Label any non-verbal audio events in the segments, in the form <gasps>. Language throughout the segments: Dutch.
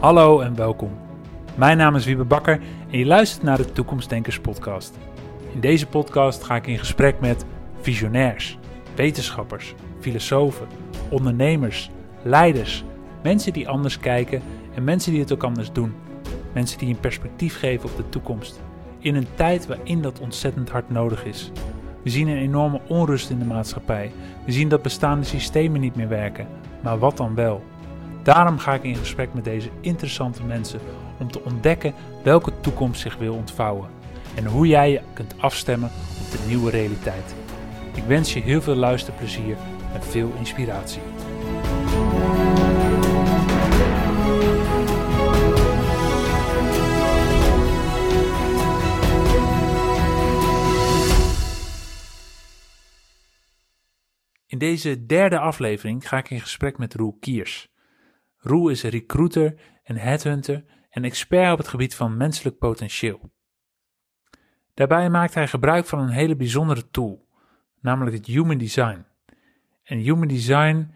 Hallo en welkom. Mijn naam is Wiebe Bakker en je luistert naar de Toekomstdenkers podcast. In deze podcast ga ik in gesprek met visionairs, wetenschappers, filosofen, ondernemers, leiders, mensen die anders kijken en mensen die het ook anders doen. Mensen die een perspectief geven op de toekomst. In een tijd waarin dat ontzettend hard nodig is. We zien een enorme onrust in de maatschappij. We zien dat bestaande systemen niet meer werken. Maar wat dan wel? Daarom ga ik in gesprek met deze interessante mensen om te ontdekken welke toekomst zich wil ontvouwen en hoe jij je kunt afstemmen op de nieuwe realiteit. Ik wens je heel veel luisterplezier en veel inspiratie. In deze derde aflevering ga ik in gesprek met Roel Kiers. Roel is recruiter en headhunter en expert op het gebied van menselijk potentieel. Daarbij maakt hij gebruik van een hele bijzondere tool, namelijk het Human Design. En Human Design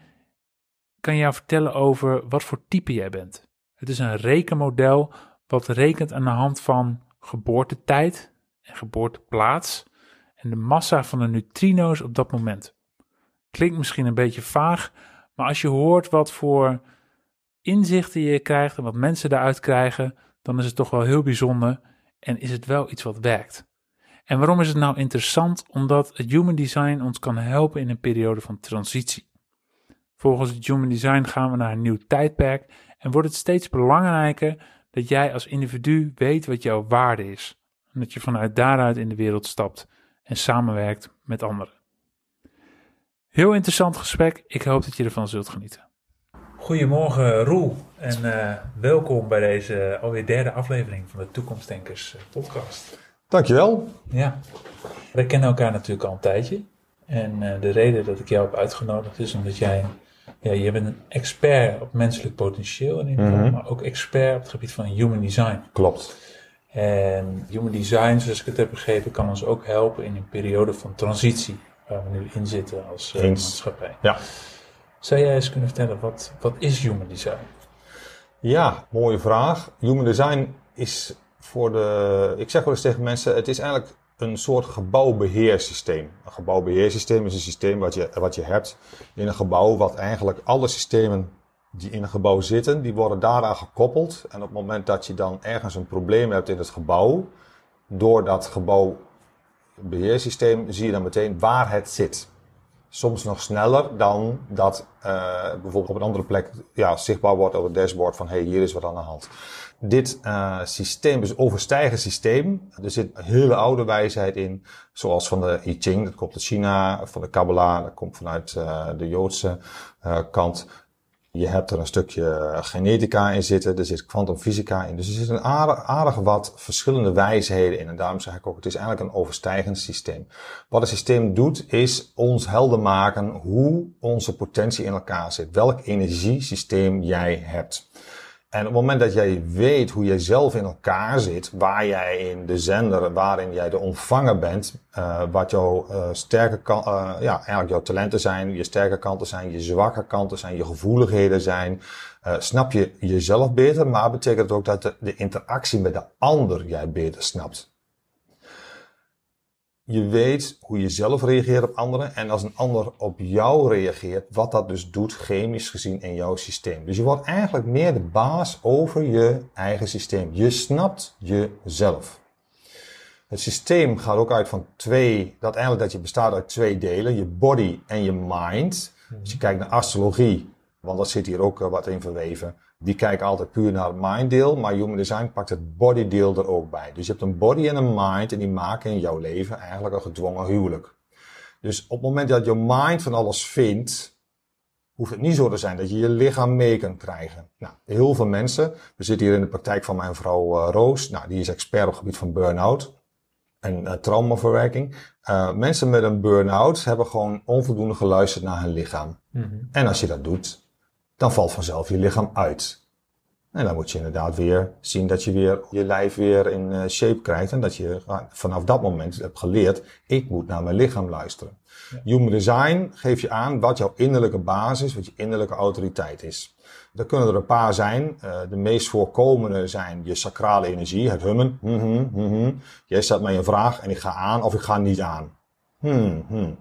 kan jou vertellen over wat voor type jij bent. Het is een rekenmodel wat rekent aan de hand van geboortetijd en geboorteplaats en de massa van de neutrino's op dat moment. Klinkt misschien een beetje vaag, maar als je hoort wat voor inzichten je krijgt en wat mensen daaruit krijgen, dan is het toch wel heel bijzonder en is het wel iets wat werkt. En waarom is het nou interessant? Omdat het Human Design ons kan helpen in een periode van transitie. Volgens het Human Design gaan we naar een nieuw tijdperk en wordt het steeds belangrijker dat jij als individu weet wat jouw waarde is. En dat je vanuit daaruit in de wereld stapt en samenwerkt met anderen. Heel interessant gesprek. Ik hoop dat je ervan zult genieten. Goedemorgen Roel en uh, welkom bij deze alweer derde aflevering van de Toekomstdenkers podcast. Dankjewel. Ja, we kennen elkaar natuurlijk al een tijdje. En uh, de reden dat ik jou heb uitgenodigd is omdat jij, ja, je bent een expert op menselijk potentieel in ieder geval, mm -hmm. maar ook expert op het gebied van human design. Klopt. En human design, zoals ik het heb begrepen, kan ons ook helpen in een periode van transitie waar we nu in zitten als uh, maatschappij. Ja. Zou jij eens kunnen vertellen, wat, wat is human design? Ja, mooie vraag. Human design is voor de. Ik zeg wel eens tegen mensen: het is eigenlijk een soort gebouwbeheersysteem. Een gebouwbeheersysteem is een systeem wat je, wat je hebt in een gebouw, wat eigenlijk alle systemen die in een gebouw zitten, die worden daaraan gekoppeld. En op het moment dat je dan ergens een probleem hebt in het gebouw, door dat gebouwbeheersysteem zie je dan meteen waar het zit soms nog sneller dan dat uh, bijvoorbeeld op een andere plek ja, zichtbaar wordt op het dashboard van hey, hier is wat aan de hand. Dit uh, systeem is overstijgen systeem. Er zit een hele oude wijsheid in, zoals van de I Ching, dat komt uit China, van de Kabbalah, dat komt vanuit uh, de Joodse kant. Je hebt er een stukje genetica in zitten, er zit kwantumfysica in. Dus er zitten aardig, aardig wat verschillende wijsheden in. En daarom zeg ik ook, het is eigenlijk een overstijgend systeem. Wat het systeem doet, is ons helder maken hoe onze potentie in elkaar zit. Welk energiesysteem jij hebt. En op het moment dat jij weet hoe jij zelf in elkaar zit, waar jij in de zender, waarin jij de ontvanger bent, uh, wat jouw uh, sterke kan, uh, ja, eigenlijk jouw talenten zijn, je sterke kanten zijn, je zwakke kanten zijn, je gevoeligheden zijn, snap je jezelf beter, maar betekent ook dat de interactie met de ander jij beter snapt. Je weet hoe je zelf reageert op anderen en als een ander op jou reageert, wat dat dus doet chemisch gezien in jouw systeem. Dus je wordt eigenlijk meer de baas over je eigen systeem. Je snapt jezelf. Het systeem gaat ook uit van twee, dat eigenlijk dat je bestaat uit twee delen, je body en je mind. Als je kijkt naar astrologie, want dat zit hier ook wat in verweven. Die kijken altijd puur naar het mind deel, maar Human Design pakt het body deel er ook bij. Dus je hebt een body en een mind en die maken in jouw leven eigenlijk een gedwongen huwelijk. Dus op het moment dat je mind van alles vindt, hoeft het niet zo te zijn dat je je lichaam mee kan krijgen. Nou, heel veel mensen, we zitten hier in de praktijk van mijn vrouw uh, Roos, nou, die is expert op het gebied van burn-out en uh, traumaverwerking. Uh, mensen met een burn-out hebben gewoon onvoldoende geluisterd naar hun lichaam. Mm -hmm. En als je dat doet, dan valt vanzelf je lichaam uit. En dan moet je inderdaad weer zien dat je weer je lijf weer in eh, shape krijgt. En dat je ah, vanaf dat moment hebt geleerd, ik moet naar mijn lichaam luisteren. Human design geeft je aan wat jouw innerlijke basis, wat je innerlijke autoriteit is. Er kunnen er een paar zijn. Uh, de meest voorkomende zijn je sacrale energie, het hummen. Mm -hmm, mm -hmm. Jij stelt mij een vraag en ik ga aan of ik ga niet aan. Hmm, hmm.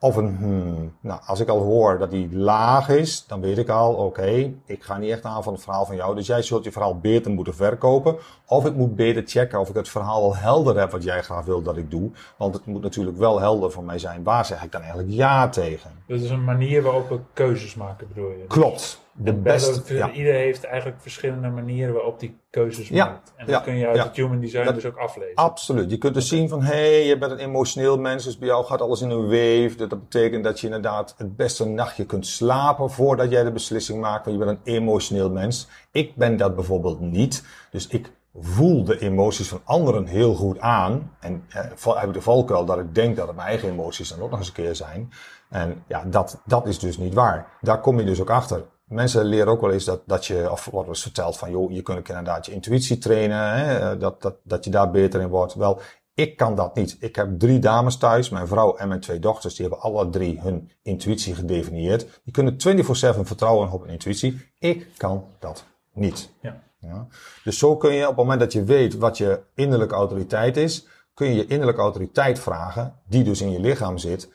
Of een, hmm, nou, als ik al hoor dat die laag is, dan weet ik al, oké, ik ga niet echt aan van het verhaal van jou. Dus jij zult je verhaal beter moeten verkopen. Of ik moet beter checken of ik het verhaal wel helder heb wat jij graag wil dat ik doe. Want het moet natuurlijk wel helder voor mij zijn. Waar zeg ik dan eigenlijk ja tegen? Dat is een manier waarop we keuzes maken, bedoel je? Klopt. De. Ja. Iedereen heeft eigenlijk verschillende manieren waarop die keuzes ja. maakt. En dat kun je uit het human design dat, dus ook aflezen. Absoluut. Je kunt dus zien van, hé, hey, je bent een emotioneel mens, dus bij jou gaat alles in een wave. Dat, dat betekent dat je inderdaad het beste nachtje kunt slapen voordat jij de beslissing maakt, want je bent een emotioneel mens. Ik ben dat bijvoorbeeld niet. Dus ik voel de emoties van anderen heel goed aan. En eh, heb ik de valkuil dat ik denk dat het mijn eigen emoties dan ook nog eens een keer zijn. En ja, dat, dat is dus niet waar. Daar kom je dus ook achter. Mensen leren ook wel eens dat, dat je, of wordt eens verteld van, joh, je kunt inderdaad je intuïtie trainen, hè, dat, dat, dat je daar beter in wordt. Wel, ik kan dat niet. Ik heb drie dames thuis, mijn vrouw en mijn twee dochters, die hebben alle drie hun intuïtie gedefinieerd. Die kunnen 24-7 vertrouwen op hun intuïtie. Ik kan dat niet. Ja. Ja. Dus zo kun je op het moment dat je weet wat je innerlijke autoriteit is, kun je je innerlijke autoriteit vragen, die dus in je lichaam zit.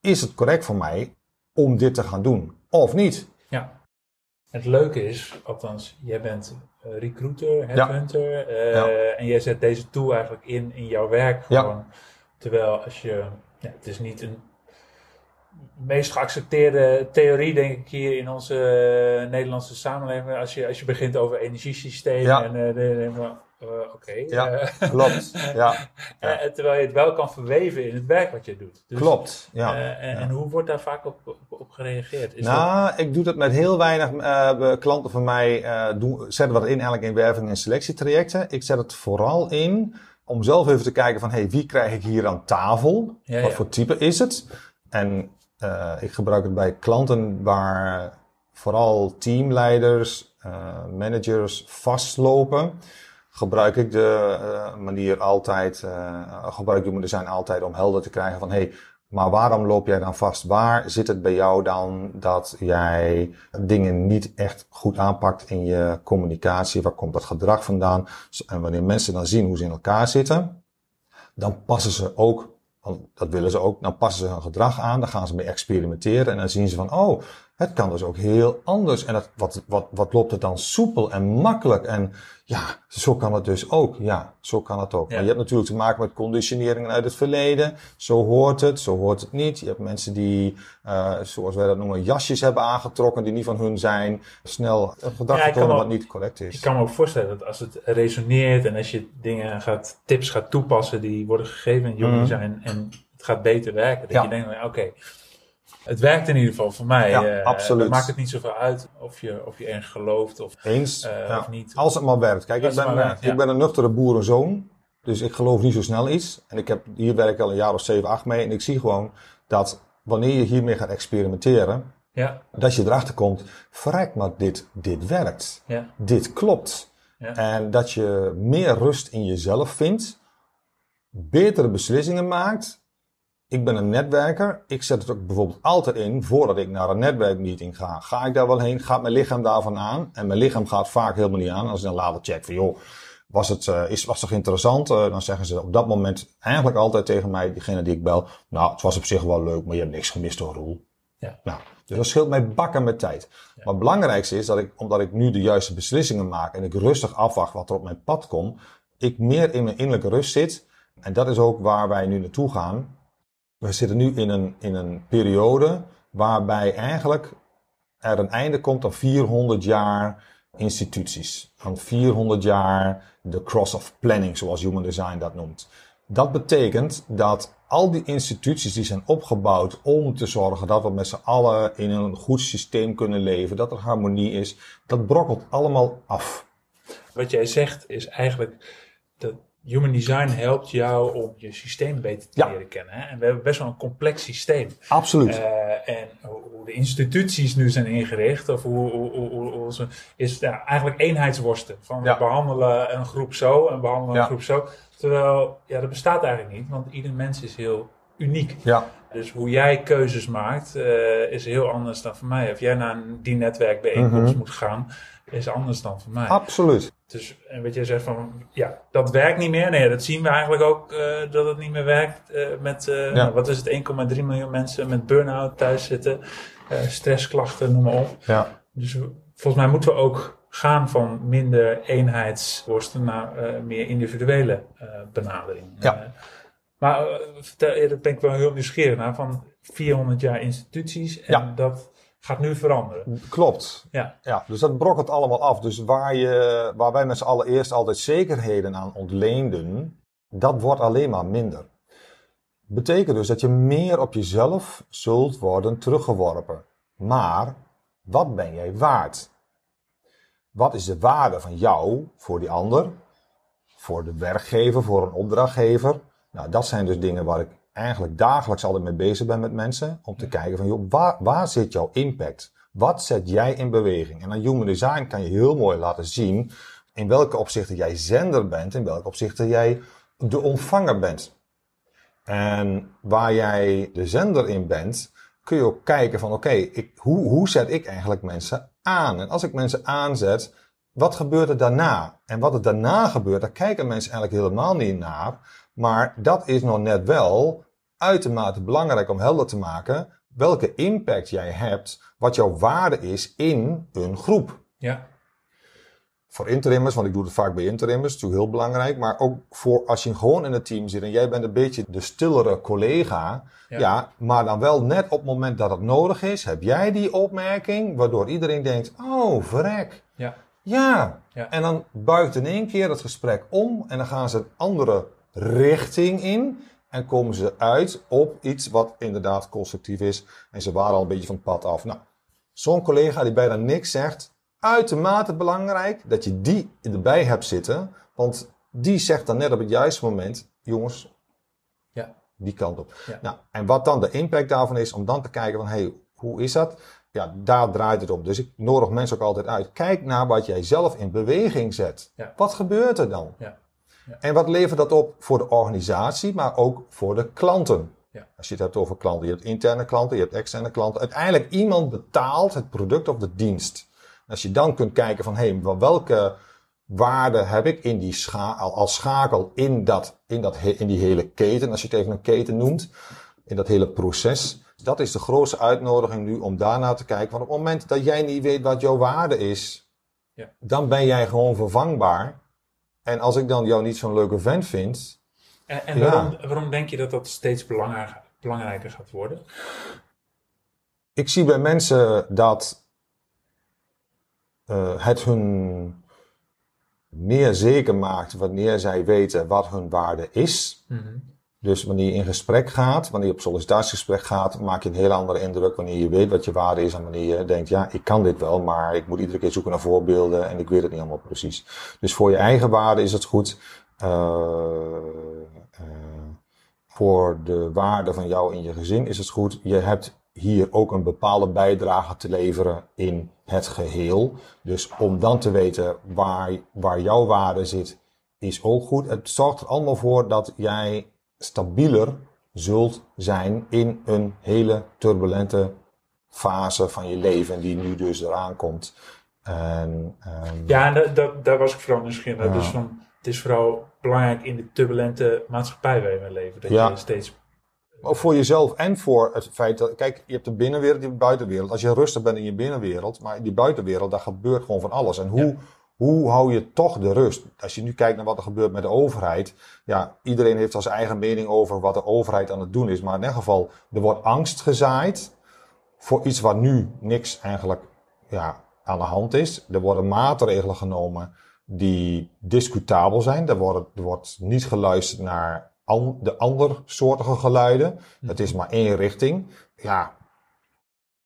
Is het correct voor mij om dit te gaan doen? Of niet? Het leuke is, althans, jij bent recruiter, headhunter, ja. Uh, ja. en jij zet deze tool eigenlijk in in jouw werk gewoon. Terwijl als je, ja, het is niet een meest geaccepteerde theorie, denk ik, hier in onze uh, Nederlandse samenleving. Als je, als je begint over energiesystemen en uh, de, uh, oké. Ja, klopt. <laughs> Ja. ja. terwijl je het wel kan verweven in het werk wat je doet. Dus, klopt, ja. En, ja. en, hoe wordt daar vaak op, op, op gereageerd? Is nou, dat... ik doe dat met heel weinig klanten van mij. doen, zetten wat in eigenlijk in werving- en selectietrajecten. Ik zet het vooral in om zelf even te kijken van, hey, wie krijg ik hier aan tafel? wat voor type is het? En uh, ik gebruik het bij klanten waar vooral teamleiders, uh, managers vastlopen. Gebruik ik de uh, manier altijd, gebruik ik de zijn altijd om helder te krijgen van hey, maar waarom loop jij dan vast? Waar zit het bij jou dan dat jij dingen niet echt goed aanpakt in je communicatie? Waar komt dat gedrag vandaan? En wanneer mensen dan zien hoe ze in elkaar zitten, dan passen ze ook want dat willen ze ook. Dan passen ze hun gedrag aan, dan gaan ze mee experimenteren en dan zien ze van, oh, het kan dus ook heel anders. En dat, wat, wat, wat loopt het dan soepel en makkelijk? En ja, zo kan het dus ook. Ja, zo kan het ook. Ja. Maar je hebt natuurlijk te maken met conditioneringen uit het verleden. Zo hoort het, zo hoort het niet. Je hebt mensen die, uh, zoals wij dat noemen, jasjes hebben aangetrokken die niet van hun zijn. Snel een gedrag ja, wat niet correct is. Ik kan me ook voorstellen dat als het resoneert en als je dingen gaat, tips gaat toepassen die worden gegeven in jongen mm. zijn en het gaat beter werken. Dat ja. je denkt, oké, okay, het werkt in ieder geval voor mij. Ja, uh, absoluut. maakt het niet zoveel uit of je, of je ergens gelooft of, Eens, uh, ja. of niet. Als het maar werkt. Kijk, ik ben, werkt, ik ben een nuchtere boerenzoon. Dus ik geloof niet zo snel iets. En ik heb, hier werk ik al een jaar of 7, 8 mee. En ik zie gewoon dat wanneer je hiermee gaat experimenteren, ja. dat je erachter komt, verrek maar dit, dit werkt. Ja. Dit klopt. Ja. En dat je meer rust in jezelf vindt, betere beslissingen maakt ik ben een netwerker. Ik zet het ook bijvoorbeeld altijd in voordat ik naar een netwerkmeeting ga. Ga ik daar wel heen? Gaat mijn lichaam daarvan aan? En mijn lichaam gaat vaak helemaal niet aan. Als ik dan later check van joh, was het uh, is, was toch interessant? Uh, dan zeggen ze op dat moment eigenlijk altijd tegen mij, diegene die ik bel. Nou, het was op zich wel leuk, maar je hebt niks gemist door Roel. Ja. Nou, dus dat scheelt mij bakken met tijd. Ja. Maar het belangrijkste is dat ik, omdat ik nu de juiste beslissingen maak en ik rustig afwacht wat er op mijn pad komt, ik meer in mijn innerlijke rust zit. En dat is ook waar wij nu naartoe gaan we zitten nu in een, in een periode waarbij eigenlijk er een einde komt aan 400 jaar instituties. Aan 400 jaar de cross of planning, zoals Human Design dat noemt. Dat betekent dat al die instituties die zijn opgebouwd om te zorgen dat we met z'n allen in een goed systeem kunnen leven, dat er harmonie is, dat brokkelt allemaal af. Wat jij zegt is eigenlijk dat Human design helpt jou om je systeem beter te Ja. leren kennen. Hè? En we hebben best wel een complex systeem. Absoluut. Eh, en hoe de instituties nu zijn ingericht, of hoe, hoe, hoe, hoe- bijvoorbeeld, is ja, eigenlijk eenheidsworsten. Van Ja. we behandelen een groep zo en behandelen een groep zo. Terwijl, ja, dat bestaat eigenlijk niet, want ieder mens is heel uniek. Ja, Dus hoe jij keuzes maakt, eh, is heel anders dan voor mij. Of jij naar een, die netwerkbijeenkomst Mhm. moet gaan, is anders dan voor mij. absoluut. Dus en wat jij zegt van, ja, dat werkt niet meer. Nee, dat zien we eigenlijk ook eh, dat het niet meer werkt eh, met, eh, nou, wat is het, 1,3 miljoen mensen met burn-out thuis zitten, stressklachten, noem maar op. Ja, Dus volgens mij moeten we ook gaan van minder eenheidsworsten naar meer individuele benadering. Ja. Maar vertel, daar ben ik wel heel nieuwsgierig naar, van 400 jaar instituties en Ja. dat gaat nu veranderen. klopt. Ja, Ja, dus dat brokkelt allemaal af. Dus waar, je, waar wij met z'n allen eerst altijd zekerheden aan ontleenden, dat wordt alleen maar minder. Betekent dus dat je meer op jezelf zult worden teruggeworpen. Maar wat ben jij waard? Wat is de waarde van jou voor die ander? Voor de werkgever, voor een opdrachtgever? Nou, dat zijn dus dingen waar ik eigenlijk dagelijks altijd mee bezig ben met mensen. Om te kijken van, joh, waar, waar zit jouw impact? Wat zet jij in beweging? En aan Human Design kan je heel mooi laten zien in welke opzichten jij zender bent, in welke opzichten jij de ontvanger bent. En waar jij de zender in bent, kun je ook kijken van oké, ik hoe, hoe zet ik eigenlijk mensen aan? En als ik mensen aanzet, wat gebeurt er daarna? En wat er daarna gebeurt, daar kijken mensen eigenlijk helemaal niet naar. Maar dat is nog net wel uitermate belangrijk om helder te maken welke impact jij hebt, wat jouw waarde is in een groep. ja, Voor interimmers, want ik doe het vaak bij interimmers, is natuurlijk heel belangrijk. Maar ook voor als je gewoon in het team zit en jij bent een beetje de stillere collega. Ja. Ja. maar dan wel net op het moment dat het nodig is, heb jij die opmerking, waardoor iedereen denkt, oh verrek. ja, Ja. Ja. En dan buigt in één keer het gesprek om en dan gaan ze een andere richting in. En komen ze uit op iets wat inderdaad constructief is. En ze waren al een beetje van het pad af. Nou, zo'n collega die bijna niks zegt. Uitermate belangrijk dat je die erbij hebt zitten. Want die zegt dan net op het juiste moment. Jongens, ja, die kant op. Ja. Nou, en wat dan de impact daarvan is, om dan te kijken van, hey, hoe is dat? Ja, daar draait het om. Dus ik nodig mensen ook altijd uit. Kijk naar wat jij zelf in beweging zet. Ja. Wat gebeurt er dan? ja, Ja. En wat levert dat op voor de organisatie, maar ook voor de klanten? Ja. Als je het hebt over klanten, je hebt interne klanten, je hebt externe klanten. Uiteindelijk iemand betaalt het product of de dienst. En als je dan kunt kijken van, hé, hey, welke waarde heb ik in die scha als schakel in, dat, in, dat, in die hele keten, als je het even een keten noemt, in dat hele proces. Dat is de grootste uitnodiging nu om daarna te kijken. Want op het moment dat jij niet weet wat jouw waarde is, Ja. dan ben jij gewoon vervangbaar. En als ik dan jou niet zo'n leuke vent vind, En, en Ja. waarom, waarom denk je dat dat steeds belangrijker, belangrijker gaat worden? ik zie bij mensen dat eh, het hun meer zeker maakt wanneer zij weten wat hun waarde is. Mhm. Dus wanneer je in gesprek gaat, wanneer je op sollicitatiegesprek gaat, maak je een hele andere indruk wanneer je weet wat je waarde is en wanneer je denkt, ja, ik kan dit wel, maar ik moet iedere keer zoeken naar voorbeelden en ik weet het niet allemaal precies. Dus voor je eigen waarde is het goed. eh, eh, voor de waarde van jou in je gezin is het goed. Je hebt hier ook een bepaalde bijdrage te leveren in het geheel. Dus om dan te weten waar, waar jouw waarde zit, is ook goed. Het zorgt er allemaal voor dat jij stabieler zult zijn in een hele turbulente fase van je leven die nu dus eraan komt. En, ehm, Ja, en dat, dat, daar was ik vooral nieuwsgierig naar. Ja. Dus van, het is vooral belangrijk in de turbulente maatschappij waarin we leven. Dat Ja. je steeds... Ook voor jezelf en voor het feit dat, kijk, je hebt de binnenwereld, je hebt de buitenwereld. Als je rustig bent in je binnenwereld, maar in die buitenwereld, daar gebeurt gewoon van alles. En hoe, Ja. Hoe hou je toch de rust? Als je nu kijkt naar wat er gebeurt met de overheid, ja, iedereen heeft zijn eigen mening over wat de overheid aan het doen is. Maar in ieder geval, er wordt angst gezaaid voor iets waar nu niks eigenlijk, ja, aan de hand is. Er worden maatregelen genomen die discutabel zijn. Er wordt, er wordt niet geluisterd naar an, de andersoortige geluiden. Het is maar één richting. Ja,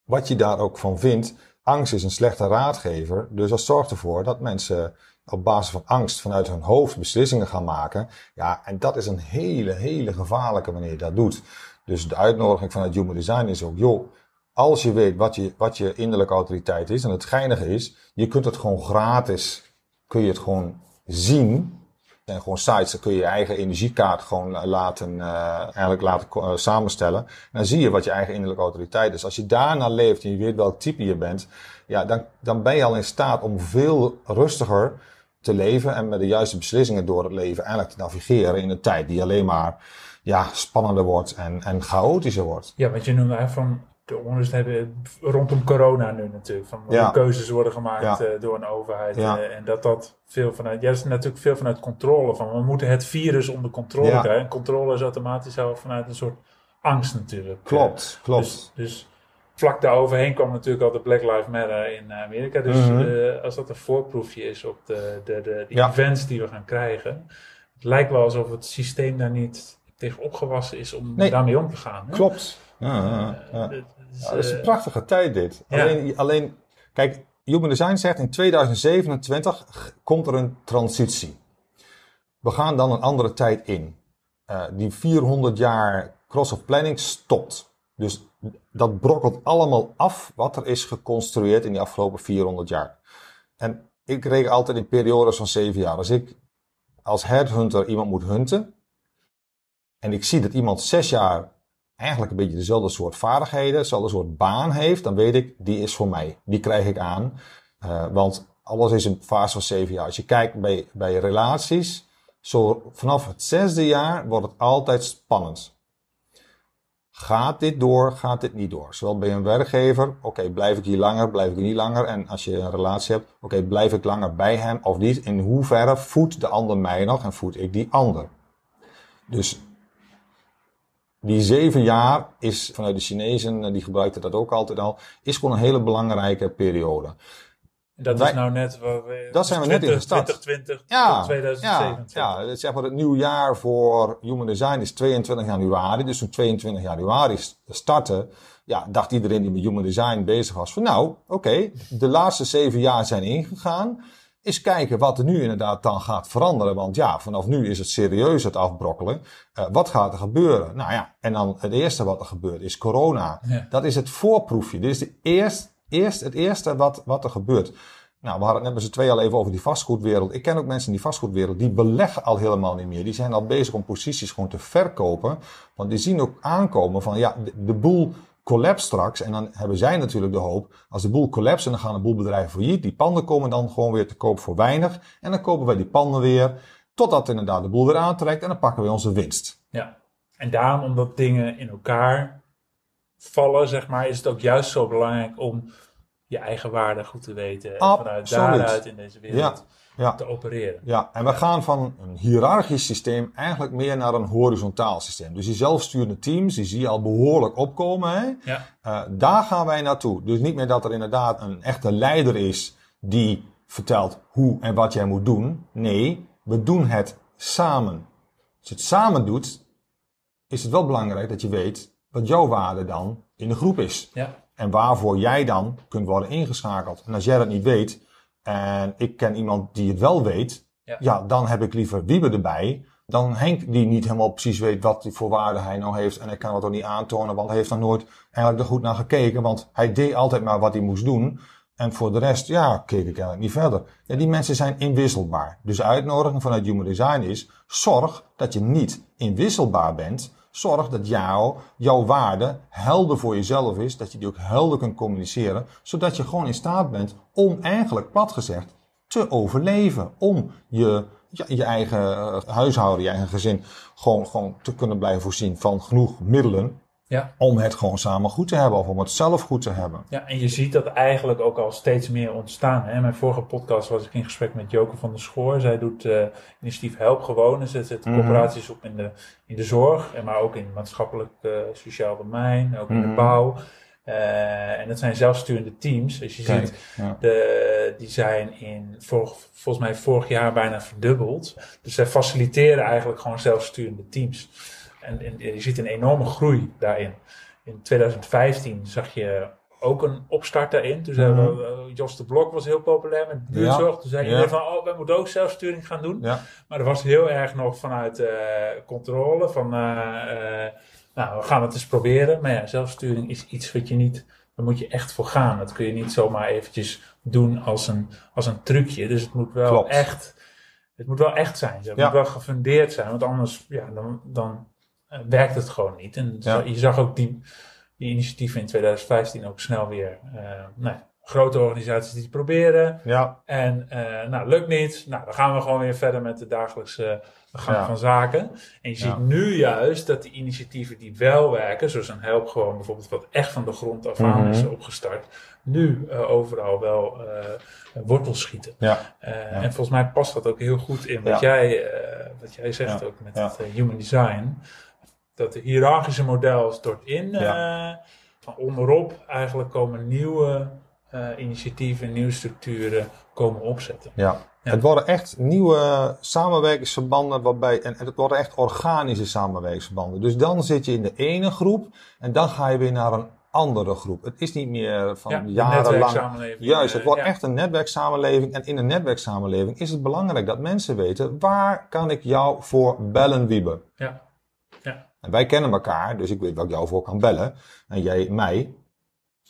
wat je daar ook van vindt, angst is een slechte raadgever. Dus dat zorgt ervoor dat mensen op basis van angst vanuit hun hoofd beslissingen gaan maken. Ja, en dat is een hele, hele gevaarlijke je dat doet. Dus de uitnodiging vanuit Human Design is ook, joh, als je weet wat je, wat je innerlijke autoriteit is, en het geinige is, je kunt het gewoon gratis, kun je het gewoon zien. En gewoon sites, dan kun je je eigen energiekaart gewoon laten, uh, eigenlijk laten uh, samenstellen. En dan zie je wat je eigen innerlijke autoriteit is. Als je daarna leeft en je weet welk type je bent, ja, dan, dan ben je al in staat om veel rustiger te leven en met de juiste beslissingen door het leven eigenlijk te navigeren in een tijd die alleen maar ja, spannender wordt en, en chaotischer wordt. Ja, want je noemde van de onrust hebben rondom corona nu natuurlijk. Van Ja. keuzes worden gemaakt Ja. eh, door een overheid. Ja. eh, en dat dat veel vanuit, ja, dat is natuurlijk veel vanuit controle. Van we moeten het virus onder controle krijgen. En controle is automatisch al vanuit een soort angst natuurlijk. Klopt, klopt. Dus, dus vlak daaroverheen kwam natuurlijk al de Black Lives Matter in Amerika. Dus Mhm. eh, als dat een voorproefje is op de, de, de, de events die we gaan krijgen. Het lijkt wel alsof het systeem daar niet tegen opgewassen is om Nee. daarmee om te gaan. hè? Klopt. Ja, ja, ja. Dus, Ja, dat is een eh, prachtige tijd dit. Alleen, alleen, kijk, Human Design zegt in 2027 g- komt er een transitie. We gaan dan een andere tijd in. Eh, die 400 jaar cross of planning stopt. Dus dat brokkelt allemaal af wat er is geconstrueerd in die afgelopen 400 jaar. En ik reken altijd in periodes van 7 jaar. Als ik als headhunter iemand moet hunten. En ik zie dat iemand 6 jaar eigenlijk een beetje dezelfde soort vaardigheden, dezelfde soort baan heeft, dan weet ik, die is voor mij. Die krijg ik aan. Eh, want alles is een fase van zeven jaar. Als je kijkt bij, bij relaties, zo vanaf het zesde jaar wordt het altijd spannend. Gaat dit door, gaat dit niet door? Zowel bij een werkgever, oké, blijf ik hier langer, blijf ik hier niet langer? En als je een relatie hebt, oké, blijf ik langer bij hem of niet? In hoeverre voedt de ander mij nog en voed ik die ander? Dus die zeven jaar is vanuit de Chinezen, eh, die gebruikten dat ook altijd al, is gewoon een hele belangrijke periode. Dat Wij- is nou net waar we. Dat zijn we net in gestart. 2020 Ja, tot 2027. Ja, ja, zeg maar het nieuwe jaar voor Human Design is 22 januari. Dus toen 22 januari st- startte, ja, dacht iedereen die met Human Design bezig was van nou, oké, de laatste zeven jaar zijn ingegaan. Eens kijken wat er nu inderdaad dan gaat veranderen. Want ja, vanaf nu is het serieus het afbrokkelen. Eh, wat gaat er gebeuren? Nou ja, en dan het eerste wat er gebeurt is corona. Ja. Dat is het voorproefje. Dit is de eerst, eerst, het eerste wat, wat er gebeurt. Nou, we hadden het net met z'n tweeën al even over die vastgoedwereld. Ik ken ook mensen in die vastgoedwereld, die beleggen al helemaal niet meer. Die zijn al bezig om posities gewoon te verkopen. Want die zien ook aankomen van, ja, de, de boel collapse straks. En dan hebben zij natuurlijk de hoop, als de boel collapse, dan gaan een boel bedrijven failliet. Die panden komen dan gewoon weer te koop voor weinig. En dan kopen wij die panden weer, totdat inderdaad de boel weer aantrekt. En dan pakken we onze winst. Ja. En daarom, omdat dingen in elkaar vallen, zeg maar, is het ook juist zo belangrijk om je eigen waarde goed te weten. En vanuit daaruit in deze wereld Ja. Te opereren. Ja, en we gaan van een hiërarchisch systeem eigenlijk meer naar een horizontaal systeem. Dus die zelfsturende teams, die zie je al behoorlijk opkomen. Hè? Ja. Eh, daar gaan wij naartoe. Dus niet meer dat er inderdaad een echte leider is die vertelt hoe en wat jij moet doen. Nee, we doen het samen. Als je het samen doet, is het wel belangrijk dat je weet wat jouw waarde dan in de groep is. Ja. En waarvoor jij dan kunt worden ingeschakeld. En als jij dat niet weet, en ik ken iemand die het wel weet, Ja. ja, dan heb ik liever Wiebe erbij. Dan Henk die niet helemaal precies weet wat die voor waarde hij nou heeft. En hij kan het ook niet aantonen, want hij heeft er nooit eigenlijk er goed naar gekeken. Want hij deed altijd maar wat hij moest doen. En voor de rest, ja, keek ik eigenlijk niet verder. Ja, die mensen zijn inwisselbaar. Dus de uitnodiging vanuit Human Design is, zorg dat je niet inwisselbaar bent. Zorg dat jou, jouw waarde helder voor jezelf is. Dat je die ook helder kunt communiceren. Zodat je gewoon in staat bent om eigenlijk, plat gezegd, te overleven. Om je, je, eigen eh, huishouden, je eigen gezin gewoon, gewoon te kunnen blijven voorzien van genoeg middelen. Ja. Om het gewoon samen goed te hebben of om het zelf goed te hebben. Ja, en je ziet dat eigenlijk ook al steeds meer ontstaan. Hè? Mijn vorige podcast was ik in gesprek met Joke van der Schoor. Zij doet eh initiatief Help Gewoon. Ze zet Mhm. corporaties op in de, in de zorg, en maar ook in het maatschappelijk eh, sociaal domein, ook in de Mhm. bouw. Eh, en dat zijn zelfsturende teams. Dus je Kijk, ziet, ja. de, die zijn in vor- volgens mij vorig jaar bijna verdubbeld. Dus zij faciliteren eigenlijk gewoon zelfsturende teams. En, en je ziet een enorme groei daarin. In 2015 zag je ook een opstart daarin. Toen zei Mhm. we, eh, Jos de Blok was heel populair met buurtzorg. Toen zei Ja. iedereen van, oh, wij moeten ook zelfsturing gaan doen. Ja. Maar er was heel erg nog vanuit eh, controle van, eh, nou, we gaan het eens proberen. Maar ja, zelfsturing is iets wat je niet daar moet je echt voor gaan. Dat kun je niet zomaar eventjes doen als een, als een trucje. Dus het moet wel Klopt. echt, het moet wel echt zijn. Het Ja. moet wel gefundeerd zijn, want anders ja, dan, dan werkt het gewoon niet. En Ja. je zag ook die, die initiatieven in 2015 ook snel weer. eh, nou, grote organisaties die het proberen. Ja, En eh, nou, lukt niet. Nou, dan gaan we gewoon weer verder met de dagelijkse gang Ja. van zaken. En je ziet Ja. nu juist dat die initiatieven die wel werken, zoals een help gewoon bijvoorbeeld, wat echt van de grond af aan Mhm. is opgestart, nu eh, overal wel eh, wortels schieten. ja, Eh. En volgens mij past dat ook heel goed in wat, jij, eh, wat jij zegt ook met het eh, human design. Dat de hiërarchische model stort in. Ja. eh, van onderop eigenlijk komen nieuwe eh, initiatieven, nieuwe structuren komen opzetten. ja. Ja. Het worden echt nieuwe samenwerkingsverbanden waarbij, en het worden echt organische samenwerkingsverbanden. Dus dan zit je in de ene groep en dan ga je weer naar een andere groep. Het is niet meer van Ja, jarenlang. Juist, het eh, wordt ja. echt een netwerksamenleving. En in een netwerksamenleving is het belangrijk dat mensen weten waar kan ik jou voor bellen, Wiebe. Ja. Wij kennen elkaar, dus ik weet waar ik jou voor kan bellen. En jij mij.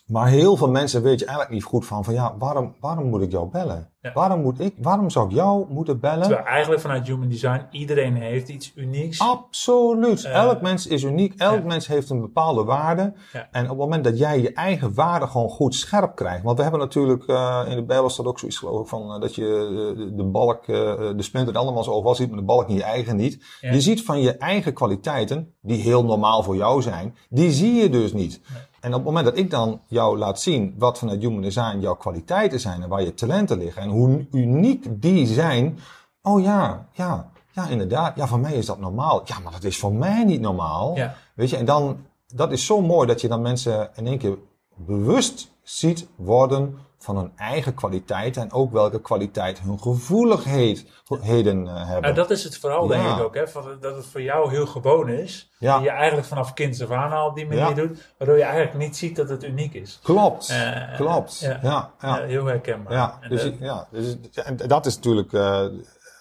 Maar heel veel mensen weet je eigenlijk niet goed van, van ja, waarom, waarom moet ik jou bellen? Ja. Waarom, moet ik, waarom zou ik jou moeten bellen? Terwijl eigenlijk vanuit human design iedereen heeft iets unieks. Absoluut. Eh, elk mens is uniek. Elk ja. mens heeft een bepaalde waarde. Ja. En op het moment dat jij je eigen waarde gewoon goed scherp krijgt. Want we hebben natuurlijk, eh, in de Bijbel staat ook zoiets geloof ik van, eh, dat je de, de balk, de splinter allemaal zo overal ziet, maar de balk in je eigen niet. Je ziet van je eigen kwaliteiten, die heel normaal voor jou zijn, die zie je dus niet. En op het moment dat ik dan jou laat zien wat vanuit Human Design jouw kwaliteiten zijn en waar je talenten liggen en hoe uniek die zijn. Oh ja, ja, ja inderdaad. Ja, voor mij is dat normaal. Ja, maar dat is voor mij niet normaal. Ja. Weet je, en dan, dat is zo mooi dat je dan mensen in één keer bewust ziet worden van hun eigen kwaliteiten en ook welke kwaliteit hun gevoeligheden eh, hebben. Nou, dat is het vooral, denk Ja. ik ook. Hè, van, dat het voor jou heel gewoon is. Ja. Die je eigenlijk vanaf kind af aan al op die manier Ja. doet. Waardoor je eigenlijk niet ziet dat het uniek is. Klopt, Eh, klopt. ja. Ja, ja. Heel herkenbaar. Ja, En, dus, eh, ja, dus en dat is natuurlijk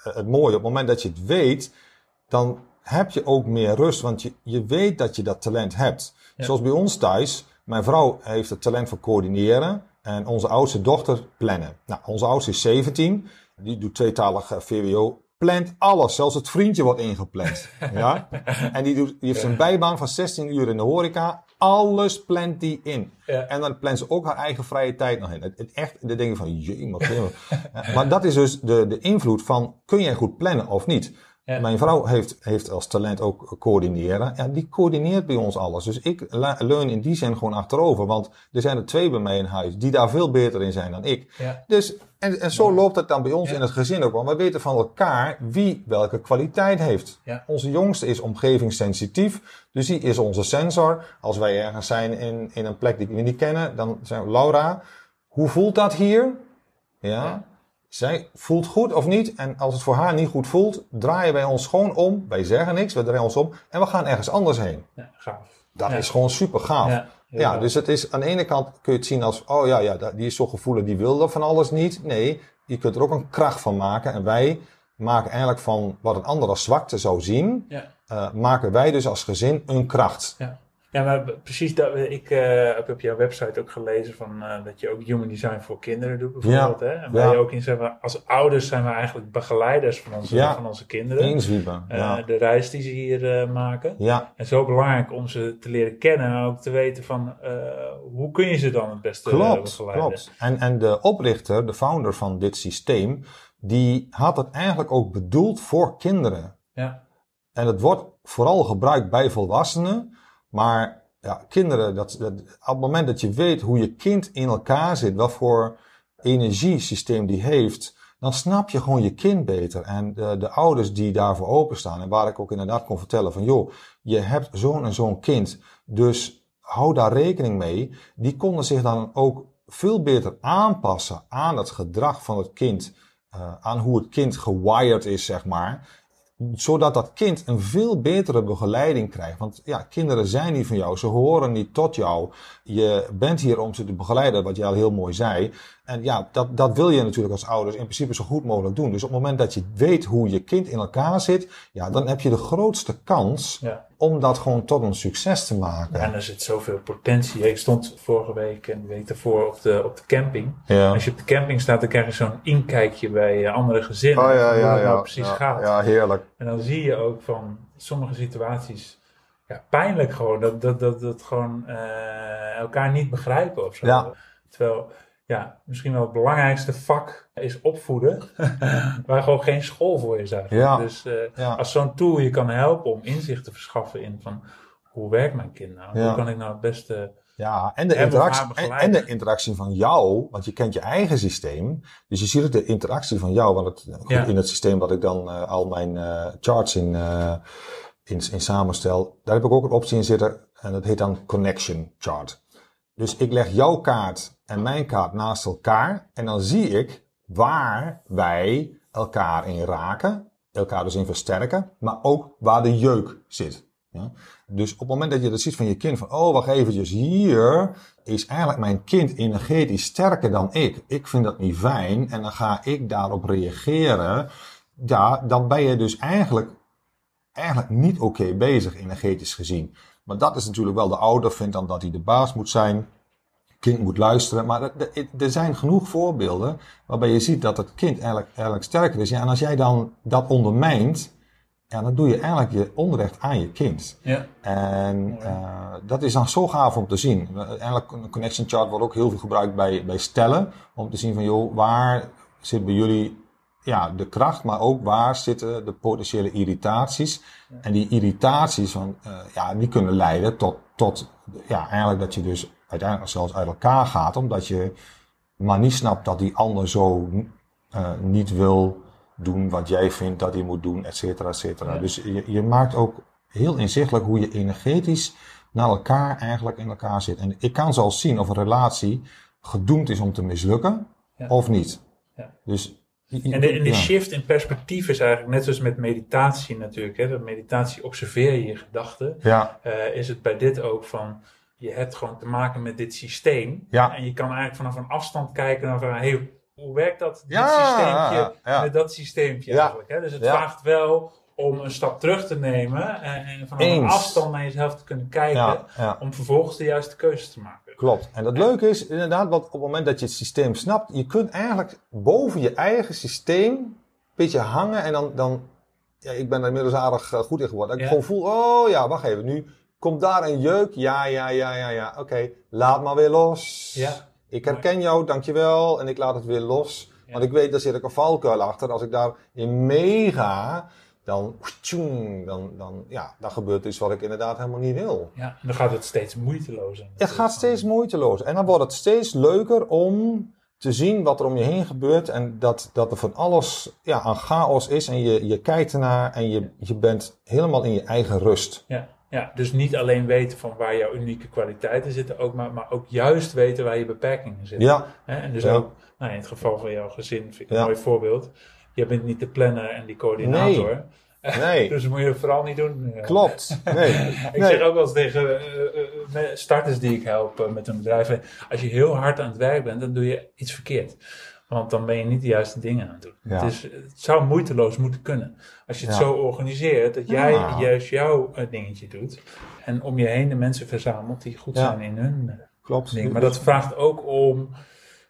het mooie. Op het moment dat je het weet, dan heb je ook meer rust. Want je, je weet dat je dat talent hebt. Zoals bij ons thuis. Mijn vrouw heeft het talent voor coördineren. En onze oudste dochter plannen. Nou, onze oudste is 17. Die doet tweetalig eh, VWO. Plant alles. Zelfs het vriendje wordt ingepland. <laughs> ja? En die, doet, die heeft een bijbaan van 16 uur in de horeca. Alles plant die in. Ja. En dan plant ze ook haar eigen vrije tijd nog in. Het, het echt, dan denk je van, jee, maar, <laughs> maar dat is dus de, de invloed van, kun jij goed plannen of niet? Ja. Mijn vrouw heeft, heeft als talent ook coördineren. Ja, die coördineert bij ons alles. Dus ik leun in die zin gewoon achterover. Want er zijn er twee bij mij in huis die daar veel beter in zijn dan ik. Ja. Dus, en, en zo loopt het dan bij ons in het gezin ook. Want we weten van elkaar wie welke kwaliteit heeft. Onze jongste is omgevingssensitief. Dus die is onze sensor. Als wij ergens zijn in, in een plek die we niet kennen, dan zijn we, Laura, hoe voelt dat hier? Ja. Zij voelt goed of niet. En als het voor haar niet goed voelt, draaien wij ons gewoon om. Wij zeggen niks, we draaien ons om. En we gaan ergens anders heen. ja, gaaf. Dat Ja. is gewoon super gaaf. Ja, dus het is aan de ene kant kun je het zien als, oh ja, ja, die is zo gevoelig, die wil dat van alles niet. Nee, je kunt er ook een kracht van maken. En wij maken eigenlijk van wat een ander als zwakte zou zien, Ja. eh, maken wij dus als gezin een kracht. Ja. Ja, maar precies dat. Ik eh, heb op jouw website ook gelezen van, eh, dat je ook human design voor kinderen doet, bijvoorbeeld. Hè? En waar ja. je ook in zegt, als ouders zijn we eigenlijk begeleiders van onze, Ja. van onze kinderen. Eh, Ja. De reis die ze hier eh, maken. ja, En zo belangrijk om ze te leren kennen en ook te weten van eh, hoe kun je ze dan het beste eh, klopt, begeleiden. klopt. En, en de oprichter, de founder van dit systeem, die had het eigenlijk ook bedoeld voor kinderen. Ja, En het wordt vooral gebruikt bij volwassenen. Maar ja, kinderen, dat, dat, op het moment dat je weet hoe je kind in elkaar zit, wat voor energiesysteem die heeft, dan snap je gewoon je kind beter. En de, de ouders die daarvoor openstaan, en waar ik ook inderdaad kon vertellen van, joh, je hebt zo'n en zo'n kind, dus hou daar rekening mee. Die konden zich dan ook veel beter aanpassen aan het gedrag van het kind, eh, aan hoe het kind gewired is, zeg maar zodat dat kind een veel betere begeleiding krijgt. Want ja, kinderen zijn niet van jou, ze horen niet tot jou. Je bent hier om ze te begeleiden, wat jij al heel mooi zei. En ja, dat, dat wil je natuurlijk als ouders in principe zo goed mogelijk doen. Dus op het moment dat je weet hoe je kind in elkaar zit, ja, dan heb je de grootste kans ja, om dat gewoon tot een succes te maken. Ja, en er zit zoveel potentie. Ik stond vorige week en de week daarvoor op de, op de camping. Ja. Als je op de camping staat, dan krijg je zo'n inkijkje bij eh, andere gezinnen. Oh ja, hoe ja, het nou ja. precies ja, gaat. Ja, heerlijk. En dan zie je ook van sommige situaties, ja, pijnlijk gewoon, dat, dat, dat, dat gewoon eh, elkaar niet begrijpen of zo. Ja. Terwijl, ja, misschien wel het belangrijkste vak is opvoeden, <laughs> waar gewoon geen school voor is eigenlijk. Ja. Dus eh, Ja. als zo'n tool je kan helpen om inzicht te verschaffen in van, hoe werkt mijn kind nou? Ja. Hoe kan ik nou het beste... Ja, en de, interactie, en, de interactie van jou, want je kent je eigen systeem. Dus je ziet ook de interactie van jou, want het, goed, in het systeem wat ik dan eh, al mijn eh, charts in, in, in samenstel, daar heb ik ook een optie in zitten en dat heet dan Connection Chart. Dus ik leg jouw kaart en mijn kaart naast elkaar en dan zie ik waar wij elkaar in raken, elkaar dus in versterken, maar ook waar de jeuk zit. Ja? Dus op het moment dat je dat ziet van je kind, van oh wacht eventjes, hier is eigenlijk mijn kind energetisch sterker dan ik. Ik vind dat niet fijn en dan ga ik daarop reageren. Ja, dan ben je dus eigenlijk, eigenlijk niet oké bezig energetisch gezien. Maar dat is natuurlijk wel de ouder vindt dan dat hij de baas moet zijn. Kind moet luisteren. Maar er- zijn genoeg voorbeelden waarbij je ziet dat het kind eigenlijk, eigenlijk sterker is. Ja, en als jij dan dat ondermijnt, ja, dan doe je eigenlijk je onrecht aan je kind. Ja. En eh, dat is dan zo gaaf om te zien. Eigenlijk een connection chart wordt ook heel veel gebruikt bij, bij stellen. Om te zien van, joh, waar zit bij jullie ja, de kracht, maar ook waar zitten de potentiële irritaties. En die irritaties, van, eh, ja, die kunnen leiden tot, tot ja, eigenlijk dat je dus uiteindelijk zelfs uit elkaar gaat. Omdat je maar niet snapt dat die ander zo eh, niet wil doen wat jij vindt dat hij moet doen, et cetera, et cetera. Ja. Dus je, je maakt ook heel inzichtelijk hoe je energetisch naar elkaar eigenlijk in elkaar zit. En ik kan zelfs zien of een relatie gedoemd is om te mislukken Ja. of niet. Ja. Dus, En de, en de ja. shift in perspectief is eigenlijk net zoals met meditatie natuurlijk. Hè? Dat meditatie observeer je je gedachten. Ja, eh, is het bij dit ook van, je hebt gewoon te maken met dit systeem. Ja. En je kan eigenlijk vanaf een afstand kijken naar van, hey, hoe werkt dat dit Ja, systeempje ja. met dat systeempje eigenlijk. Hè? Dus het vraagt wel om een stap terug te nemen en, en vanaf een afstand naar jezelf te kunnen kijken. Om vervolgens de juiste keuzes te maken. Klopt. En het leuke is inderdaad, want op het moment dat je het systeem snapt, je kunt eigenlijk boven je eigen systeem een beetje hangen en dan, dan ja, ik ben er inmiddels aardig eh, goed in geworden. Dat ik Ja. gewoon voel, oh ja, wacht even, nu komt daar een jeuk. Ja, ja, ja, ja, ja, oké, laat maar weer los. Ja. Ik herken jou, dankjewel, en ik laat het weer los. Ja. Want ik weet, daar zit ik een valkuil achter. Als ik daarin meega, dan, dan, dan, ja, dan gebeurt iets wat ik inderdaad helemaal niet wil. Ja, en dan gaat het steeds moeitelozer. Het gaat steeds moeiteloos. En dan wordt het steeds leuker om te zien wat er om je heen gebeurt. En dat, dat er van alles ja, aan chaos is. En je, je kijkt ernaar en je, je bent helemaal in je eigen rust. Ja, ja, dus niet alleen weten van waar jouw unieke kwaliteiten zitten, ook, maar, maar ook juist weten waar je beperkingen zitten. Ja, Hè? En dus Ja. ook, nou, in het geval van jouw gezin vind ik een Ja. mooi voorbeeld. Je bent niet de planner en die coördinator. nee, <laughs> Dus dat moet je vooral niet doen. Eh, klopt. Nee, <laughs> Ik nee. zeg ook wel eens tegen eh, eh, starters die ik help eh, met hun bedrijf. eh, Als je heel hard aan het werk bent, dan doe je iets verkeerd. Want dan ben je niet de juiste dingen aan het doen. Ja. Het, is, het zou moeiteloos moeten kunnen. Als je het Ja. zo organiseert dat jij Ja. juist jouw eh, dingetje doet. En om je heen de mensen verzamelt die goed zijn in hun eh, klopt. ding. Maar dat vraagt ook om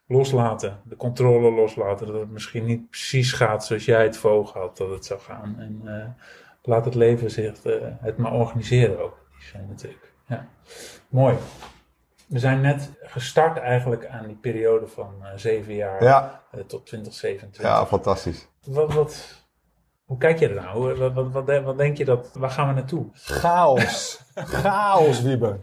loslaten. De controle loslaten. Dat het misschien niet precies gaat zoals jij het voor ogen had dat het zou gaan. En eh, laat het leven zich het maar organiseren ook. Die zijn natuurlijk. Ja. Mooi. We zijn net gestart eigenlijk aan die periode van eh, zeven jaar Ja, eh, tot 2027. ja, fantastisch. Wat, wat, hoe kijk je er nou? Wat, wat, wat, denk- wat denk je dat, waar gaan we naartoe? Chaos. Chaos, Wiebe.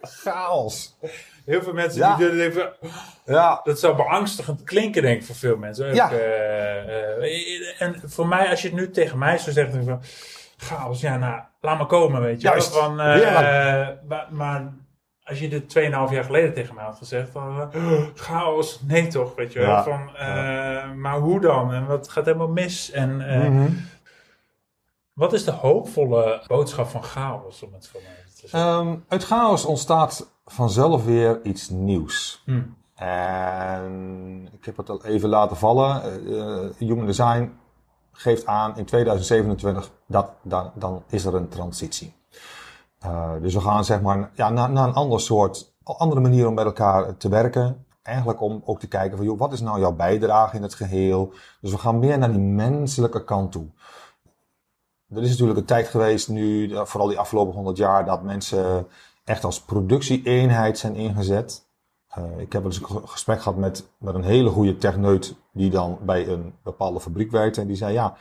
Chaos. Heel veel mensen Ja. die denken van, Ja, Dat zou beangstigend klinken, denk ik, voor veel mensen. Ja. eh, en voor mij, als je het nu tegen mij zou zeggen, van, chaos, ja, nou, laat maar komen, weet je. Juist. Van, maar, maar als je dit 2,5 jaar geleden tegen mij had gezegd, dan, eh, <gasps> chaos, nee toch, weet je wel. Ja. Van, eh, Maar hoe dan? En wat gaat helemaal mis? En eh, Mhm. wat is de hoopvolle boodschap van chaos, om het voor mij te zeggen? Ehm, uit chaos ontstaat vanzelf weer iets nieuws. Hm. En ik heb het al even laten vallen. Human Design geeft aan in 2027 dat dan, dan is er een transitie. Uh, dus we gaan zeg maar ja, naar, naar een ander soort, andere manier om met elkaar te werken. Eigenlijk om ook te kijken van, joh, wat is nou jouw bijdrage in het geheel? Dus we gaan meer naar die menselijke kant toe. Er is natuurlijk een tijd geweest nu, vooral die afgelopen 100 jaar, dat mensen echt als productieeenheid zijn ingezet. Uh, ik heb eens een gesprek gehad met, met een hele goede techneut die dan bij een bepaalde fabriek werkte. En die zei, ja,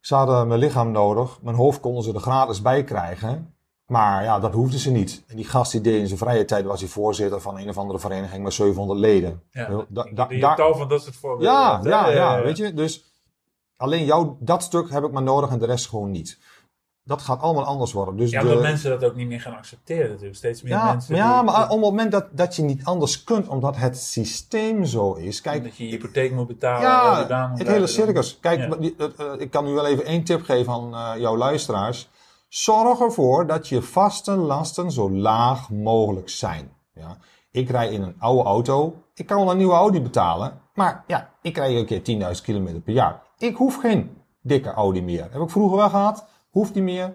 ze hadden mijn lichaam nodig. Mijn hoofd konden ze er gratis bij krijgen. Maar ja, dat hoefden ze niet. En die gast die deed in zijn vrije tijd was hij voorzitter van een of andere vereniging met 700 leden. Ja, da, da, da, tal van dat soort voorbeelden. Ja, ja, ja, weet je. Dus alleen jou, dat stuk heb ik maar nodig en de rest gewoon niet dat gaat allemaal anders worden. Dus ja, omdat mensen dat ook niet meer gaan accepteren natuurlijk. Steeds meer ja, mensen... Ja, maar op het moment dat, dat je niet anders kunt, omdat het systeem zo is... Kijk, dat je je hypotheek moet betalen. Ja, het hele circus. Kijk, eh, ik kan nu wel even één tip geven aan uh, jouw luisteraars. Zorg ervoor dat je vaste lasten zo laag mogelijk zijn. Ja? Ik rij in een oude auto. Ik kan wel een nieuwe Audi betalen. Maar ja, ik rij een keer 10.000 kilometer per jaar. Ik hoef geen dikke Audi meer. Heb ik vroeger wel gehad. Hoeft niet meer.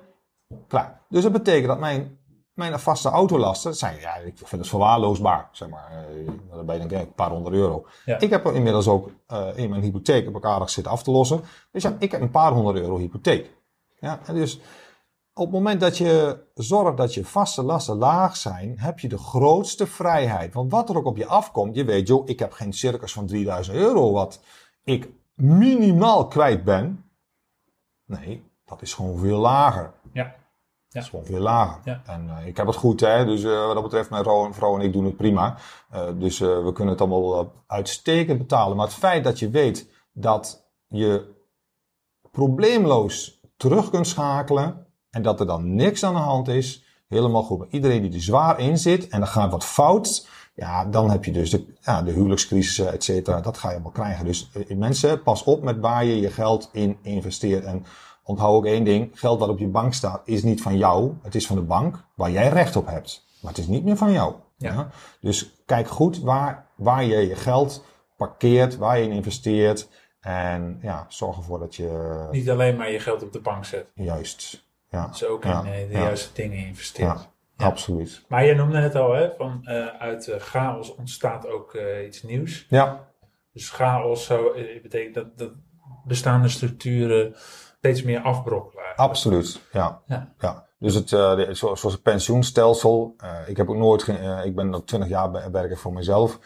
Klaar. Dus dat betekent dat mijn, mijn vaste autolasten zijn, ja, ik vind het verwaarloosbaar. Zeg maar, dan ben je een paar honderd euro. Ik heb er inmiddels ook uh, in mijn hypotheek op elkaar zitten af te lossen. Dus ja, ik heb een paar honderd euro hypotheek. Ja, en dus op het moment dat je zorgt dat je vaste lasten laag zijn, heb je de grootste vrijheid. Want wat er ook op je afkomt, je weet, joh, ik heb geen circus van 3000 euro wat ik minimaal kwijt ben. Nee, dat is gewoon veel lager. Ja. ja. Dat is gewoon veel lager. Ja. En uh, ik heb het goed, hè. Dus uh, wat dat betreft, mijn vrouw en ik doen het prima. Uh, dus we kunnen het allemaal uitstekend betalen. Maar het feit dat je weet dat je probleemloos terug kunt schakelen en dat er dan niks aan de hand is, helemaal goed. Maar iedereen die er zwaar in zit en er gaat wat fout, ja, dan heb je dus de, ja, de huwelijkscrisis, et cetera. Dat ga je allemaal krijgen. Dus mensen, pas op met waar je je geld in investeert. En Onthoud ook één ding. Geld dat op je bank staat is niet van jou. Het is van de bank waar jij recht op hebt. Maar het is niet meer van jou. Ja. Dus kijk goed waar, waar je je geld parkeert, waar je in investeert. En ja, zorg ervoor dat je... Niet alleen maar je geld op de bank zet. Juist. Ja. Dus ook in uh, de juiste dingen investeert. Ja, absoluut. Maar je noemde het al, hè, van uh, uit uh, chaos ontstaat ook iets nieuws. Ja. Dus chaos zo, betekent dat, dat bestaande structuren steeds meer afbrokkelen. Absoluut, ja. ja. ja. Dus het, zoals het pensioenstelsel. Ik heb ook nooit, ik ben al twintig jaar werken voor mezelf.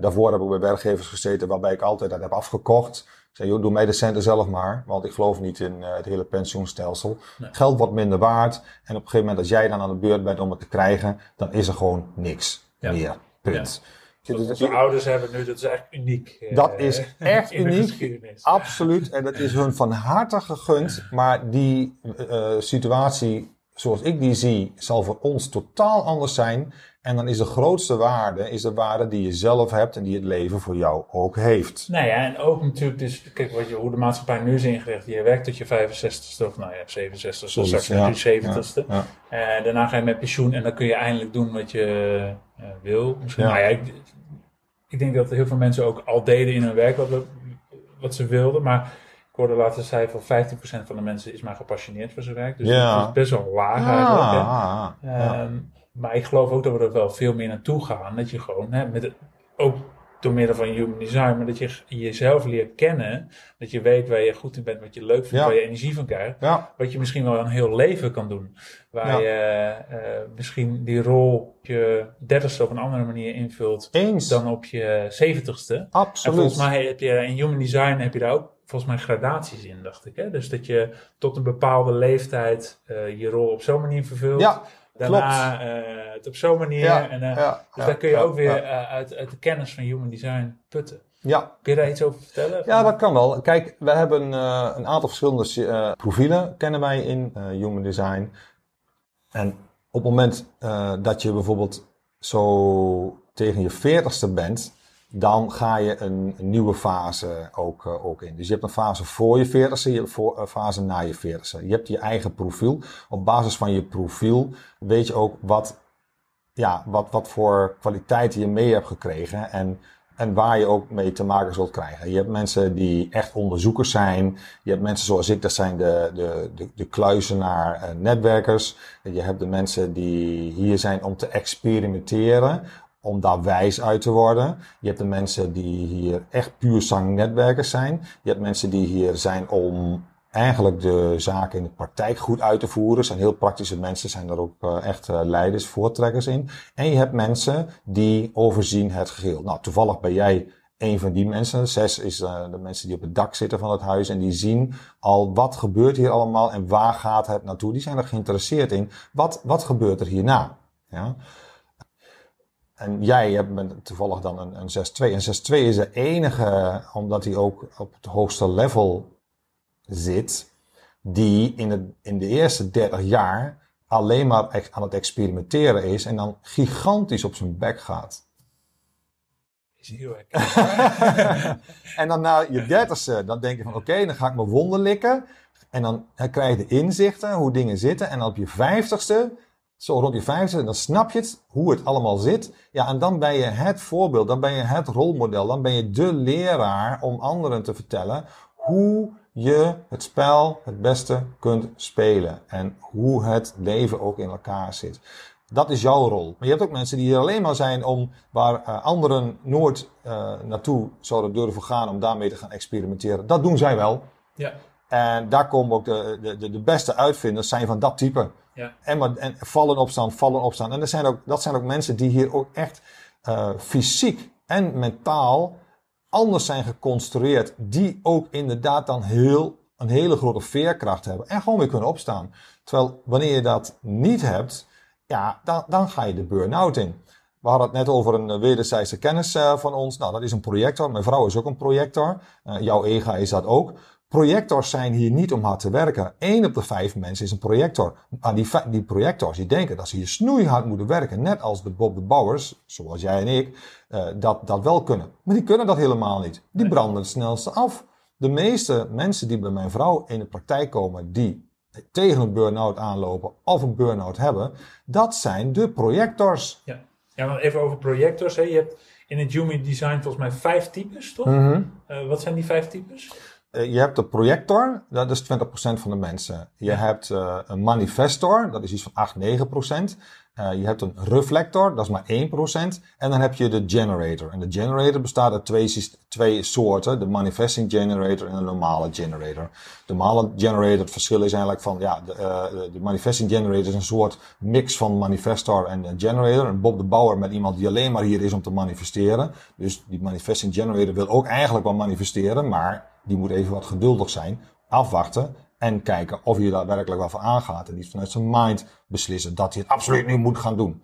daarvoor heb ik bij werkgevers gezeten waarbij ik altijd dat heb afgekocht. Ik zei, joh, doe mij de centen zelf maar, want ik geloof niet in het hele pensioenstelsel. Geld wordt minder waard. En op een gegeven moment als jij dan aan de beurt bent om het te krijgen, dan is er gewoon niks meer. Punt. Onze ouders hebben nu, dat is echt uniek. Eh, dat is <laughs> echt uniek. Absoluut. En dat is hun van harte gegund. Maar die uh, situatie, zoals ik die zie, zal voor ons totaal anders zijn. En dan is de grootste waarde, is de waarde die je zelf hebt en die het leven voor jou ook heeft. Nou ja, en ook natuurlijk, dus, kijk wat je, hoe de maatschappij nu is ingericht. Je werkt tot je 65ste of nou ja, 67ste, straks ja, je 70ste. Ja, ja. Uh, daarna ga je met pensioen en dan kun je eindelijk doen wat je uh, wil. Misschien, nou ja, ik, ik denk dat heel veel mensen ook al deden in hun werk wat, wat ze wilden. Maar ik hoorde laatst zei van 15% van de mensen is maar gepassioneerd voor zijn werk. Dus ja. dat is best wel laag eigenlijk. Ja. Ehm, maar ik geloof ook dat we er wel veel meer naartoe gaan. Dat je gewoon, hè, met ook door middel van human design, maar dat je jezelf leert kennen. Dat je weet waar je goed in bent, wat je leuk vindt, waar je energie van krijgt. Wat je misschien wel een heel leven kan doen. Waar je uh, misschien die rol op je dertigste op een andere manier invult Eens. dan op je zeventigste. Absoluut. En volgens mij heb je in human design heb je daar ook volgens mij gradaties in, dacht ik. Hè? Dus dat je tot een bepaalde leeftijd uh, je rol op zo'n manier vervult. Ja. Daarna uh, het op zo'n manier. en, uh, ja, dus daar kun je ook weer uh, uit, uit, de kennis van human design putten. Ja. Kun je daar iets over vertellen? Ja, dat kan wel. Kijk, we hebben een aantal verschillende profielen kennen wij in human design. En op het moment dat je bijvoorbeeld zo tegen je veertigste bent, dan ga je een, nieuwe fase ook, uh, ook in. Dus je hebt een fase voor je veertigste, je hebt een fase na je veertigste. Je hebt je eigen profiel. Op basis van je profiel weet je ook wat, ja, wat, wat voor kwaliteiten je mee hebt gekregen. En En waar je ook mee te maken zult krijgen. Je hebt mensen die echt onderzoekers zijn. Je hebt mensen zoals ik, dat zijn de, de, de, de kluizenaar uh, netwerkers. Je hebt de mensen die hier zijn om te experimenteren. Om daar wijs uit te worden. Je hebt de mensen die hier echt puur zang netwerkers zijn. Je hebt mensen die hier zijn om eigenlijk de zaken in de praktijk goed uit te voeren. Zijn heel praktische mensen, zijn er ook uh, echt uh, leiders, voortrekkers in. En je hebt mensen die overzien het geheel. Nou, toevallig ben jij een van die mensen. Zes is uh, de mensen die op het dak zitten van het huis en die zien al wat gebeurt hier allemaal en waar gaat het naartoe. Die zijn er geïnteresseerd in. Wat, wat gebeurt er hierna? Ja. En jij hebt toevallig dan een, een 6-2. En 6-2 is de enige, omdat hij ook op het hoogste level zit, die in, het, in de eerste 30 jaar alleen maar aan het experimenteren is en dan gigantisch op zijn bek gaat. Is heel <laughs> En dan na je dertigste, dan denk je van oké, dan ga ik mijn wonden likken. En dan krijg je de inzichten, hoe dingen zitten. En dan op je vijftigste, zo rond je vijftigste, dan snap je het, hoe het allemaal zit. Ja, en dan ben je het voorbeeld, dan ben je het rolmodel, dan ben je de leraar om anderen te vertellen hoe je het spel het beste kunt spelen. En hoe het leven ook in elkaar zit. Dat is jouw rol. Maar je hebt ook mensen die hier alleen maar zijn om waar uh, anderen nooit uh, naartoe zouden durven gaan om daarmee te gaan experimenteren. Dat doen zij wel. Ja. En daar komen ook de, de, de beste uitvinders zijn van dat type. Ja. En, maar, en vallen opstaan, vallen opstaan. En er zijn ook, dat zijn ook mensen die hier ook echt uh, fysiek en mentaal anders zijn geconstrueerd, die ook inderdaad dan heel, een hele grote veerkracht hebben en gewoon weer kunnen opstaan. Terwijl wanneer je dat niet hebt, ja, dan, dan ga je de burn-out in. We hadden het net over een wederzijdse kennis uh, van ons. Nou, dat is een projector. Mijn vrouw is ook een projector. Jouw ega is dat ook. Projectors zijn hier niet om hard te werken. Eén op de vijf mensen is een projector. Maar die, die projectors die denken dat ze hier snoeihard moeten werken. Net als de Bob de Bouwers, zoals jij en ik, uh, dat, dat wel kunnen. Maar die kunnen dat helemaal niet. Die branden het snelste af. De meeste mensen die bij mijn vrouw in de praktijk komen, die tegen een burn-out aanlopen of een burn-out hebben, dat zijn de projectors. Ja, ja maar even over projectors. Hè. Je hebt in het Human Design volgens mij vijf types, toch? Mm -hmm. uh, wat zijn die vijf types? Uh, je hebt de projector, dat is 20% van de mensen. Je ja. hebt uh, een manifestor, dat is iets van 8, 9%. Uh, je hebt een reflector, dat is maar 1%. En dan heb je de generator. En de generator bestaat uit twee, twee soorten. De manifesting generator en de normale generator. De normale generator, het verschil is eigenlijk van, ja, de, uh, de manifesting generator is een soort mix van manifestor en generator. En Bob de Bauer met iemand die alleen maar hier is om te manifesteren. Dus die manifesting generator wil ook eigenlijk wel manifesteren, maar die moet even wat geduldig zijn, afwachten en kijken of hij daar werkelijk wel voor aangaat. En niet vanuit zijn mind beslissen dat hij het absoluut nu moet gaan doen.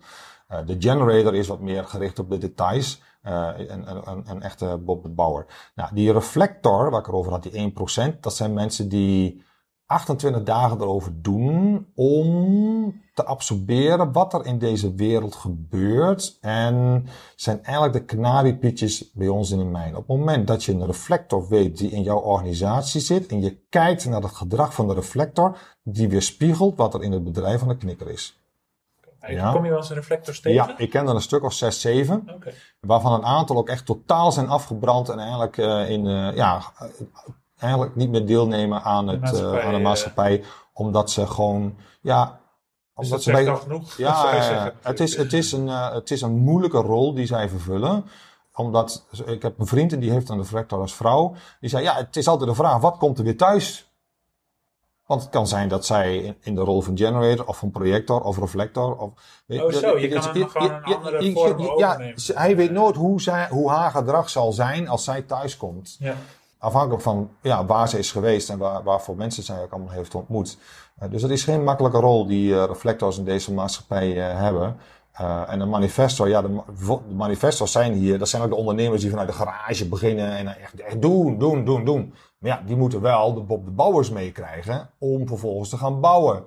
Uh, de generator is wat meer gericht op de details. Uh, een, een, een, echte Bob de Bauer. Nou, die reflector, waar ik erover had, die 1%, dat zijn mensen die 28 dagen erover doen om te absorberen wat er in deze wereld gebeurt. En zijn eigenlijk de kanariepietjes bij ons in de mijn. Op het moment dat je een reflector weet die in jouw organisatie zit en je kijkt naar het gedrag van de reflector, die weerspiegelt wat er in het bedrijf van de knikker is. Ja. Kom je wel eens reflectors tegen? Ja, ik ken er een stuk of 6, 7. Okay. Waarvan een aantal ook echt totaal zijn afgebrand en eigenlijk uh, in, uh, ja, eigenlijk niet meer deelnemen aan, het, de uh, aan de maatschappij. Omdat ze gewoon, ja. Omdat dus ze bij, genoeg, ja, <laughs> ja het, is, het, is een, uh, het is een moeilijke rol die zij vervullen. Omdat, ik heb een vriend en die heeft een reflector als vrouw. Die zei, ja, het is altijd de vraag, wat komt er weer thuis? Want het kan zijn dat zij in de rol van generator of van projector of reflector. Of, oh zo, je kan hem gewoon een andere je, vorm je, ja, Hij weet nooit hoe, zij, hoe haar gedrag zal zijn als zij thuis komt. Ja afhankelijk van ja, waar ze is geweest en waar, waarvoor mensen zij ook allemaal heeft ontmoet. Uh, dus dat is geen makkelijke rol die uh, reflectors in deze maatschappij uh, hebben. en de manifestor, ja, de, manifestors zijn hier, dat zijn ook de ondernemers die vanuit de garage beginnen en echt, echt doen, doen, doen, doen. Maar ja, die moeten wel de de Bouwers meekrijgen om vervolgens te gaan bouwen.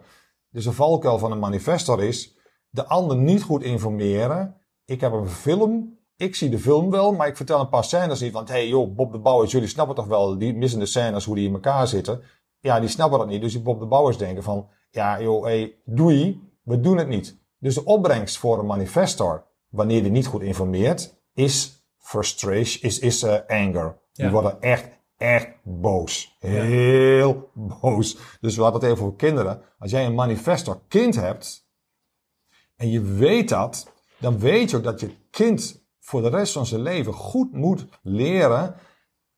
Dus de valkuil van een manifestor is de ander niet goed informeren. Ik heb een film ik zie de film wel, maar ik vertel een paar scènes niet. Want hey joh, Bob de Bouwers, jullie snappen toch wel die missende scènes, hoe die in elkaar zitten. Ja, die snappen dat niet. Dus die Bob de Bouwers denken van, ja joh, hey, doei, we doen het niet. Dus de opbrengst voor een manifestor, wanneer die niet goed informeert, is frustration, is, is eh, anger. Die worden echt, echt boos. Heel boos. Dus we hadden het even over kinderen. Als jij een manifestor kind hebt, en je weet dat, dan weet je ook dat je kind voor de rest van zijn leven goed moet leren.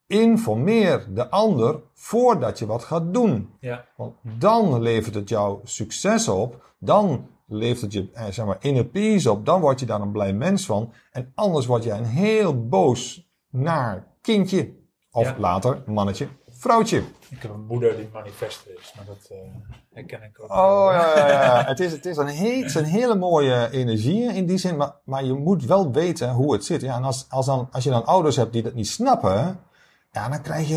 Informeer de ander voordat je wat gaat doen. Ja, Want dan levert het jou succes op. Dan levert het je eh, zeg maar, inner peace op. Dan word je daar een blij mens van. En anders word jij een heel boos, naar kindje. Of Ja. later mannetje, vrouwtje. ik heb een moeder die manifester is, maar dat eh, herken ik ook. Oh ja, ja, ja. het, is, het, is een he- het is een hele mooie energie in die zin. Maar, maar je moet wel weten hoe het zit. Ja, en als, als, dan, als je dan ouders hebt die dat niet snappen. Ja, dan krijg je,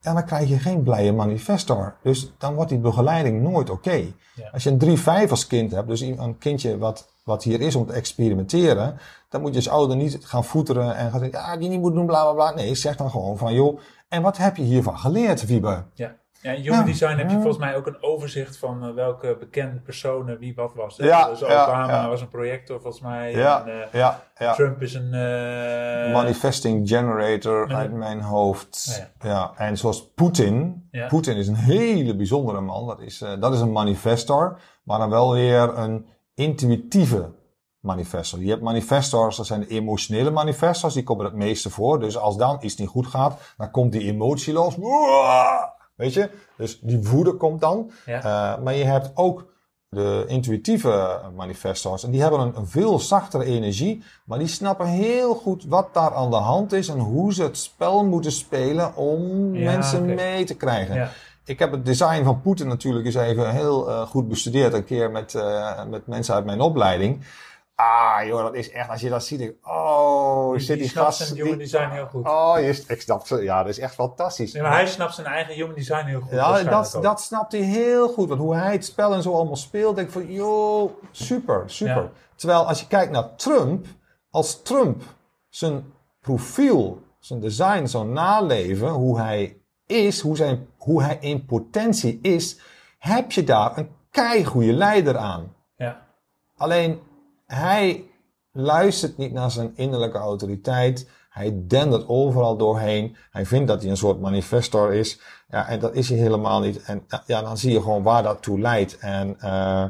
ja, dan krijg je geen blije manifestor. Dus dan wordt die begeleiding nooit oké. Ja. Als je een 3-5 als kind hebt, dus een kindje wat, wat hier is om te experimenteren, dan moet je als ouder niet gaan voeteren en gaan zeggen, ja, die niet moet doen, bla bla bla. Nee, zeg dan gewoon van, joh, en wat heb je hiervan geleerd, Wiebe? Ja. Ja, in Human Ja. Design heb je volgens mij ook een overzicht van eh, welke bekende personen wie wat was. hè? Ja, dus Obama ja. was een projector volgens mij. Ja, En, eh. Trump is een... eh, Manifesting generator uit mijn hoofd. Ja, en zoals Poetin. Ja. Poetin is een hele bijzondere man. Dat is, dat is een manifestor, maar dan wel weer een intuïtieve manifestor. Je hebt manifestors, dat zijn de emotionele manifestors, die komen het meeste voor. Dus als dan iets niet goed gaat, dan komt die emotie los. Weet je? Dus die woede komt dan. ja. Uh, maar je hebt ook de intuïtieve manifestors. En die hebben een, een veel zachtere energie. Maar die snappen heel goed wat daar aan de hand is. En hoe ze het spel moeten spelen om Ja, mensen mee te krijgen. ja. Ik heb het design van Poetin natuurlijk eens even heel uh, goed bestudeerd. Een keer met, uh, met mensen uit mijn opleiding. Ah, joh, dat is echt, als je dat ziet, denk ik, oh, Die, zit die die gast. zijn die- Design heel goed. Oh, je, ik snap ze, ja, dat is echt fantastisch. Nee, maar hij snapt zijn eigen Human Design heel goed. Ja, dat, ook. dat snapt hij heel goed. Want hoe hij het spel en zo allemaal speelt, denk ik van, joh, super, super. Ja. Terwijl als je kijkt naar Trump, als Trump zijn profiel, zijn design zou naleven, hoe hij is, hoe, zijn, hoe hij in potentie is, heb je daar een keigoede leider aan. Ja, Alleen hij luistert niet naar zijn innerlijke autoriteit. Hij dendert overal doorheen. Hij vindt dat hij een soort manifestor is. Ja, en dat is hij helemaal niet. En ja, dan zie je gewoon waar dat toe leidt. En uh,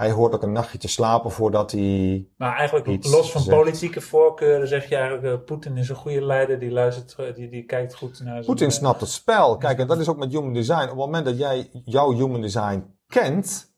hij hoort ook een nachtje te slapen voordat hij. maar eigenlijk los van zegt. politieke voorkeuren zeg je eigenlijk, eh, Poetin is een goede leider, die luistert, die, die kijkt goed naar zijn... Poetin eh, snapt het spel. Kijk, en dat is ook met human design. Op het moment dat jij jouw human design kent,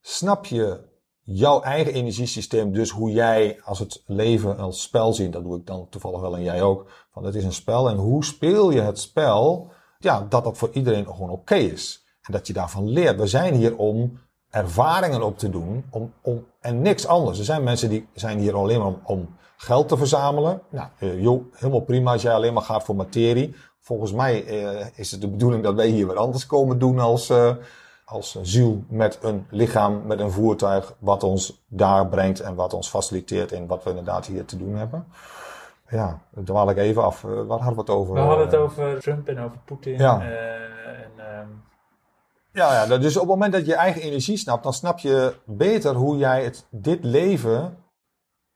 snap je jouw eigen energiesysteem. Dus hoe jij als het leven als spel ziet. Dat doe ik dan toevallig wel en jij ook. Van het is een spel. En hoe speel je het spel? Ja, dat dat voor iedereen gewoon oké is. En dat je daarvan leert. We zijn hier om ervaringen op te doen. Om, om, en niks anders. Er zijn mensen die zijn hier alleen maar om, om geld te verzamelen. Nou, eh, joh, helemaal prima als jij alleen maar gaat voor materie. Volgens mij eh, is het de bedoeling dat wij hier wat anders komen doen als, uh, als ziel met een lichaam, met een voertuig, wat ons daar brengt en wat ons faciliteert in wat we inderdaad hier te doen hebben. Ja, dan dwaal ik even af. Uh, waar hadden we het over? We hadden het over Trump en over Poetin. Ja. Uh, en, uh, ja, ja, dus op het moment dat je eigen energie snapt, dan snap je beter hoe jij het, dit leven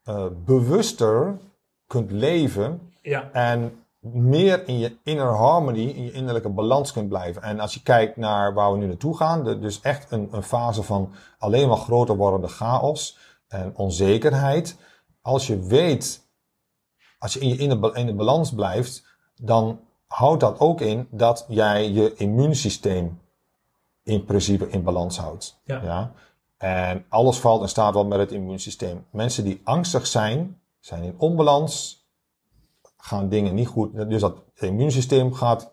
uh, bewuster kunt leven. Ja. En meer in je inner harmony, in je innerlijke balans kunt blijven. En als je kijkt naar waar we nu naartoe gaan, de, dus echt een, een fase van alleen maar groter wordende chaos en onzekerheid. Als je weet, als je in je inner, in de balans blijft, dan houdt dat ook in dat jij je immuunsysteem in principe in balans houdt. Ja. ja? En alles valt en staat wel met het immuunsysteem. Mensen die angstig zijn, zijn in onbalans, gaan dingen niet goed. Dus dat immuunsysteem gaat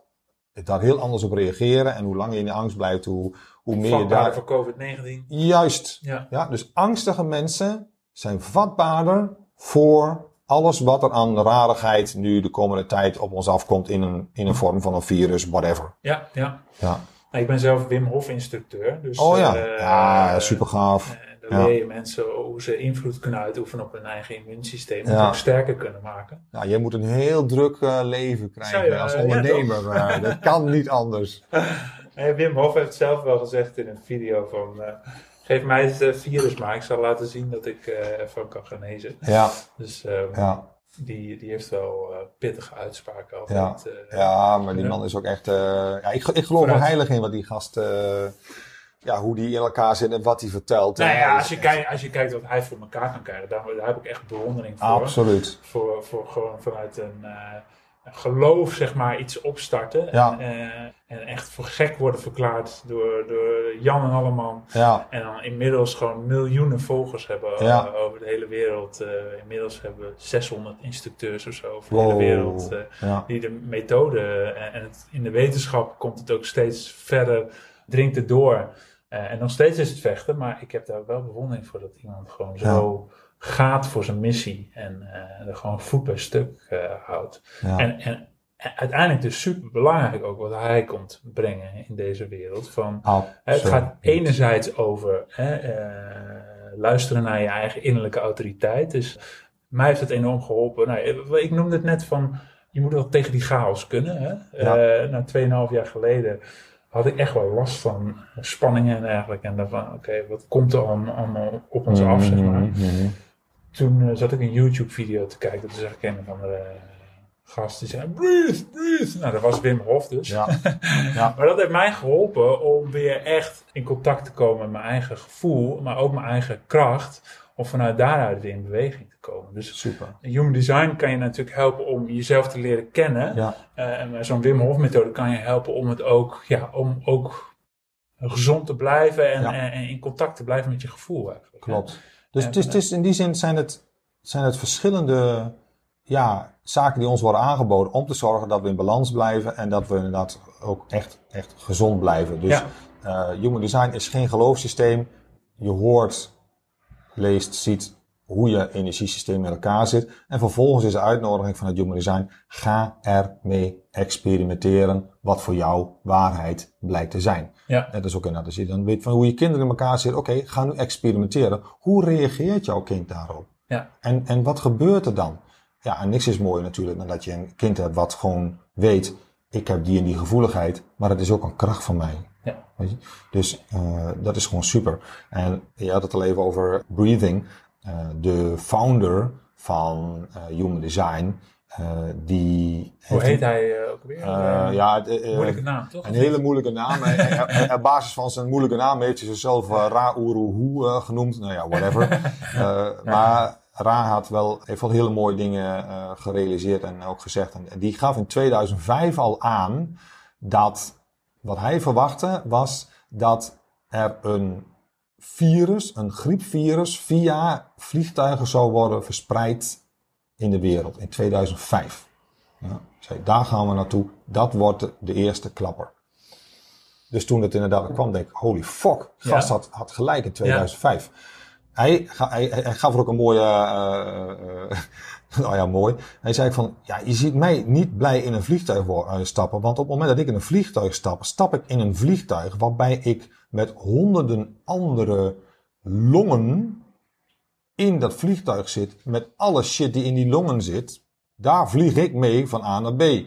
daar heel anders op reageren. En hoe langer je in de angst blijft, hoe, hoe meer je daar... voor COVID-19. Juist. Ja. ja. Dus angstige mensen zijn vatbaarder voor alles wat er aan rarigheid nu de komende tijd op ons afkomt in een, in een vorm van een virus, whatever. Ja, ja. Ja. Nou, ik ben zelf Wim Hof instructeur. Dus, Oh ja, uh, ja super gaaf. Uh, dan ja. leer je mensen hoe ze invloed kunnen uitoefenen op hun eigen immuunsysteem. En Ja. ook sterker kunnen maken. Nou, jij moet een heel druk uh, leven krijgen je, als ondernemer. Ja, dat kan niet anders. <laughs> Wim Hof heeft zelf wel gezegd in een video van... Geef mij het virus maar, ik zal laten zien dat ik ervan kan genezen. Ja. Dus, um, ja. Die, die heeft wel uh, pittige uitspraken Ja, altijd. eh, ja maar die ja. man is ook echt... eh, ja, ik, ik geloof er heilig in wat die gast... eh, ja, hoe die in elkaar zit en wat hij vertelt. Nou ja, als je, kijkt, als je kijkt wat hij voor elkaar kan krijgen, daar, daar heb ik echt bewondering voor. Absoluut. Voor, voor gewoon vanuit een, eh, een geloof, zeg maar, iets opstarten. Ja. En, eh, en echt voor gek worden verklaard door, door Jan en Alleman. Ja, En dan inmiddels gewoon miljoenen volgers hebben Ja. eh, over de hele wereld. Eh, inmiddels hebben we 600 instructeurs of zo over de hele wereld. die de methode en, en het, in de wetenschap komt het ook steeds verder, dringt het door. En nog steeds is het vechten, maar ik heb daar wel bewondering voor dat iemand gewoon zo gaat voor zijn missie en eh, er gewoon voet bij stuk eh, houdt. ja. En, en, uiteindelijk dus super belangrijk ook wat hij komt brengen in deze wereld. Van, het gaat enerzijds over hè, eh, luisteren naar je eigen innerlijke autoriteit. Dus mij heeft het enorm geholpen. Nou, ik noemde het net van, je moet wel tegen die chaos kunnen. Hè? Ja. Nou, 2,5 jaar geleden had ik echt wel last van spanningen en dergelijke. En daarvan, oké, wat komt er allemaal, op ons af, zeg maar. Mhm. Toen eh, zat ik een YouTube-video te kijken. Toen zag ik een of andere eh, gast die zei, breathe, breathe. Nou, dat was Wim Hof dus. Ja, <laughs> ja. Maar dat heeft mij geholpen om weer echt in contact te komen met mijn eigen gevoel, maar ook mijn eigen kracht, om vanuit daaruit weer in beweging te komen. Dus super. Human Design kan je natuurlijk helpen om jezelf te leren kennen. Ja, Eh, en met zo'n Wim Hof methode kan je helpen om het ook, ja, om ook gezond te blijven en, Ja. en, en in contact te blijven met je gevoel eigenlijk. klopt. Dus het is, in die zin zijn het, zijn het verschillende ja, zaken die ons worden aangeboden om te zorgen dat we in balans blijven en dat we inderdaad ook echt, echt gezond blijven. Dus Ja. eh, Human Design is geen geloofssysteem. Je hoort, leest, ziet hoe je energiesysteem met elkaar zit. En vervolgens is de uitnodiging van het Human Design, ga ermee experimenteren wat voor jou waarheid blijkt te zijn. Ja. En dat is ook inderdaad, als je dan weet van hoe je kinderen in elkaar zitten. Oké, ga nu experimenteren. Hoe reageert jouw kind daarop? Ja. En, en wat gebeurt er dan? Ja, en niks is mooier natuurlijk dan dat je een kind hebt wat gewoon weet, ik heb die en die gevoeligheid, maar het is ook een kracht van mij. Ja. Weet je? Dus eh, dat is gewoon super. En je had het al even over breathing. Eh, de founder van eh, Human Design, eh, die... Hoe heet hij ook weer? ja, Moeilijke naam, toch? een hele moeilijke naam. Op basis van zijn moeilijke naam heeft hij zichzelf uh, Ra-Uruhu genoemd. Nou ja, whatever. <laughs> Maar Ra had wel, heeft wel hele mooie dingen gerealiseerd en ook gezegd. En die gaf in 2005 al aan dat wat hij verwachtte was dat er een virus, een griepvirus, via vliegtuigen zou worden verspreid in de wereld in 2005. Ja, zei, daar gaan we naartoe. Dat wordt de, de eerste klapper. Dus toen het inderdaad kwam, denk ik, holy fuck, gast Ja. had, had gelijk in 2005. Hij, hij, hij gaf er ook een mooie, eh, <laughs> nou ja, mooi. Hij zei van, ja, je ziet mij niet blij in een vliegtuig eh, stappen, want op het moment dat ik in een vliegtuig stap, stap ik in een vliegtuig waarbij ik met honderden andere longen in dat vliegtuig zit, met alle shit die in die longen zit, daar vlieg ik mee van A naar B.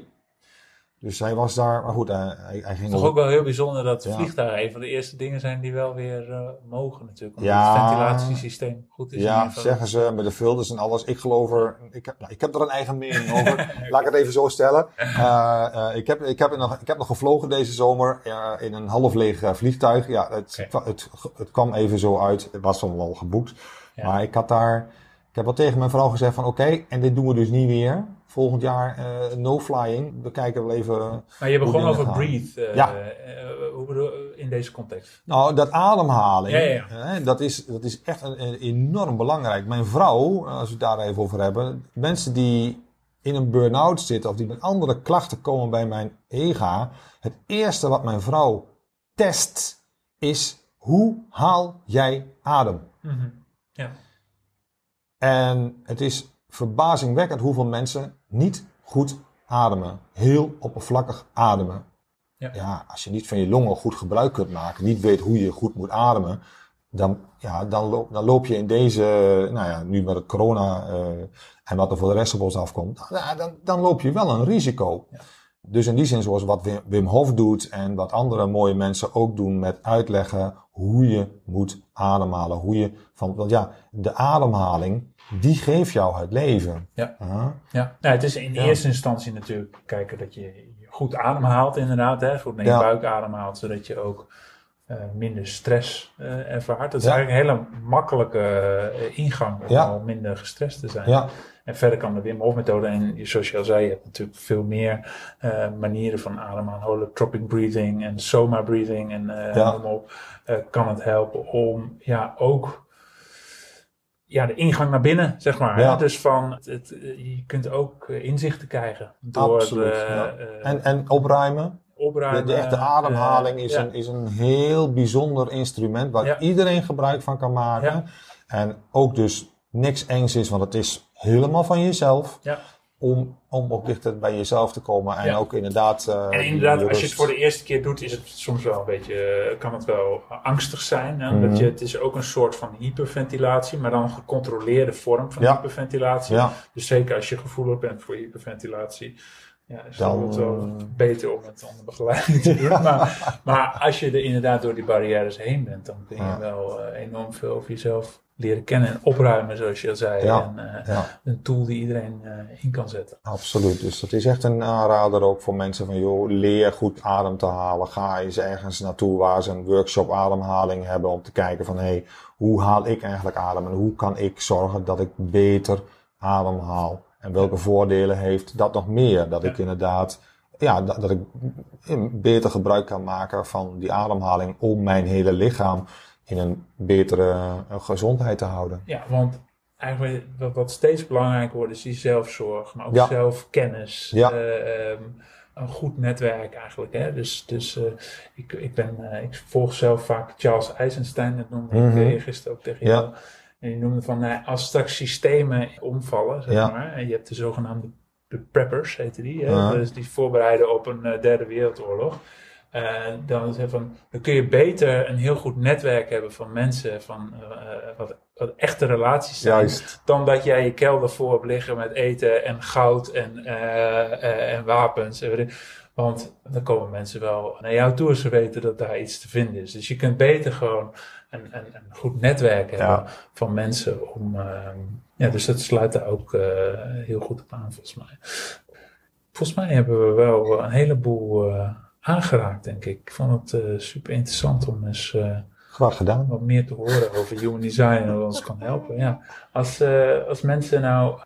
Dus hij was daar, maar goed, hij, hij, ging Toch over- ook wel heel bijzonder dat Ja. vliegtuigen een van de eerste dingen zijn die wel weer eh, mogen natuurlijk. Omdat Ja. het ventilatiesysteem goed is. Ja, zeggen ze met de filters en alles. Ik geloof er. Ik heb, nou, ik heb er een eigen mening <laughs> over. Laat ik het even zo stellen. Eh, eh, ik, heb, ik, heb nog, ik heb nog gevlogen deze zomer in een half leeg vliegtuig. Ja, het, het, het kwam even zo uit. Het was dan wel geboekt. Ja. Maar ik had daar. Ik heb wel tegen mijn vrouw gezegd van oké, en dit doen we dus niet weer. Volgend jaar eh, no flying. We kijken wel even. Maar je begon over gaan. breathe. eh, Ja. eh, hoe bedoel in deze context? Nou, dat ademhaling, Ja, ja, ja. Hè, dat, is, dat is echt een, een enorm belangrijk. Mijn vrouw, als we het daar even over hebben, mensen die in een burn-out zitten of die met andere klachten komen bij mijn EGA, het eerste wat mijn vrouw test is hoe haal jij adem? Mhm. Ja. En het is verbazingwekkend hoeveel mensen niet goed ademen. Heel oppervlakkig ademen. Ja. Ja, als je niet van je longen goed gebruik kunt maken, niet weet hoe je goed moet ademen, dan, ja, dan, loop, dan loop je in deze, nou ja, nu met het corona eh, en wat er voor de rest op ons afkomt, nou, dan, dan loop je wel een risico. Ja. Dus in die zin, zoals wat Wim- Wim Hof doet en wat andere mooie mensen ook doen met uitleggen hoe je moet ademhalen. Hoe je van, want ja, de ademhaling, die geeft jou het leven. Ja. Ja. Ja, nou, het is in Ja. eerste instantie natuurlijk kijken dat je goed ademhaalt inderdaad. Hè? Goed naar je Ja. buik ademhaalt, zodat je ook eh, minder stress eh, ervaart. Dat is Ja. eigenlijk een hele makkelijke eh, ingang om Ja. al minder gestrest te zijn. Ja, En verder kan de Wim Hof methode, en zoals je al zei, je hebt natuurlijk veel meer eh, manieren van ademhalen. Holotropic breathing en soma breathing en Ja. noem maar op. eh, kan het helpen om ja, ook ja, de ingang naar binnen, zeg maar. Ja. Dus van, het, het, je kunt ook inzichten krijgen door Absoluut, ja. en, en opruimen. De, opruimen. de echte ademhaling is, ja. een, is een heel bijzonder instrument waar Ja. iedereen gebruik van kan maken. Ja. En ook dus niks engs is, want het is helemaal van jezelf. Ja. Om, om ook dichter bij jezelf te komen en Ja. ook inderdaad. eh, En inderdaad, als je het voor de eerste keer doet, is het soms wel een beetje, eh, kan het wel angstig zijn. Hè? Omdat Mhm. je, het is ook een soort van hyperventilatie, maar dan een gecontroleerde vorm van Ja. hyperventilatie. Dus zeker als je gevoelig bent voor hyperventilatie, ja, is Dan- het wel beter om het onder begeleiding te <laughs> doen. maar, maar als je er inderdaad door die barrières heen bent, dan kun je Ja. wel eh, enorm veel over jezelf leren kennen en opruimen, zoals je al zei. Ja. En eh, ja, een tool die iedereen eh, in kan zetten. absoluut. Dus dat is echt een aanrader ook voor mensen van, joh, leer goed adem te halen. Ga eens ergens naartoe waar ze een workshop ademhaling hebben om te kijken van, hé, hey, hoe haal ik eigenlijk adem en hoe kan ik zorgen dat ik beter ademhaal? En welke voordelen heeft dat nog meer? Dat ik inderdaad, ja, dat, dat ik beter gebruik kan maken van die ademhaling om mijn hele lichaam in een betere eh, gezondheid te houden. Ja, want eigenlijk wat, wat steeds belangrijker wordt is die zelfzorg, maar ook Ja. zelfkennis. Ja. Eh, ehm, een goed netwerk eigenlijk. Hè? Dus, dus eh, ik, ik, ben, ik volg zelf vaak Charles Eisenstein, dat noemde Mhm. ik uh, gisteren ook tegen Ja. jou. En die noemde van, nou, als straks systemen omvallen, zeg Ja. maar, en je hebt de zogenaamde de preppers, heette die, hè? Dus die voorbereiden op een derde wereldoorlog. Eh, dan, van, dan kun je beter een heel goed netwerk hebben van mensen, van eh, eh, wat, wat echte relaties zijn, Juist. dan dat jij je kelder voor hebt liggen met eten en goud en, en wapens. Want dan komen mensen wel naar jou toe als ze weten dat daar iets te vinden is. Dus je kunt beter gewoon een, een, een goed netwerk hebben Ja. van mensen om. ehm, ja, dus dat sluit daar ook heel goed op aan, volgens mij. Volgens mij hebben we wel een heleboel aangeraakt, denk ik. Ik vond het eh, super interessant om eens. Graag gedaan. wat meer te horen over human design en wat ons kan helpen. Ja. Als, eh, als mensen nou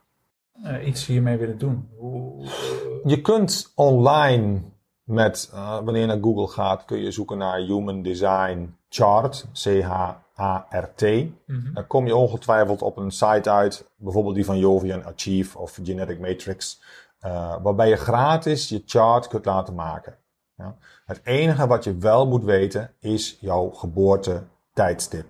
iets hiermee willen doen, hoe, Je kunt online met, wanneer je naar Google gaat, kun je zoeken naar Human Design Chart, C-H-A-R-T. mhm. Dan kom je ongetwijfeld op een site uit, bijvoorbeeld die van Jovian Achieve of Genetic Matrix, waarbij je gratis je chart kunt laten maken. Ja? Het enige wat je wel moet weten is jouw geboortetijdstip.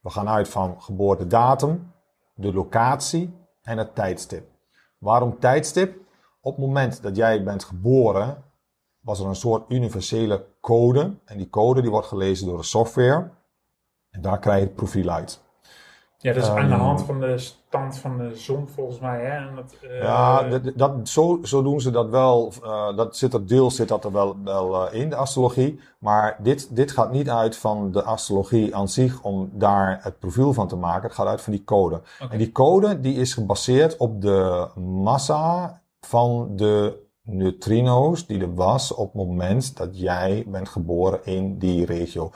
We gaan uit van geboortedatum, de locatie en het tijdstip. Waarom tijdstip? Op het moment dat jij bent geboren, was er een soort universele code. En die code die wordt gelezen door de software. En daar krijg je het profiel uit. Ja, dat is aan de Ehm, hand van de stand van de zon volgens mij. Hè? En dat, eh, Ja, dat, dat, zo, zo doen ze dat wel. eh, dat zit er deels zit dat er wel, wel eh, in, de astrologie. Maar dit, dit gaat niet uit van de astrologie aan zich om daar het profiel van te maken. Het gaat uit van die code. En die code die is gebaseerd op de massa van de neutrino's die er was op het moment dat jij bent geboren in die regio.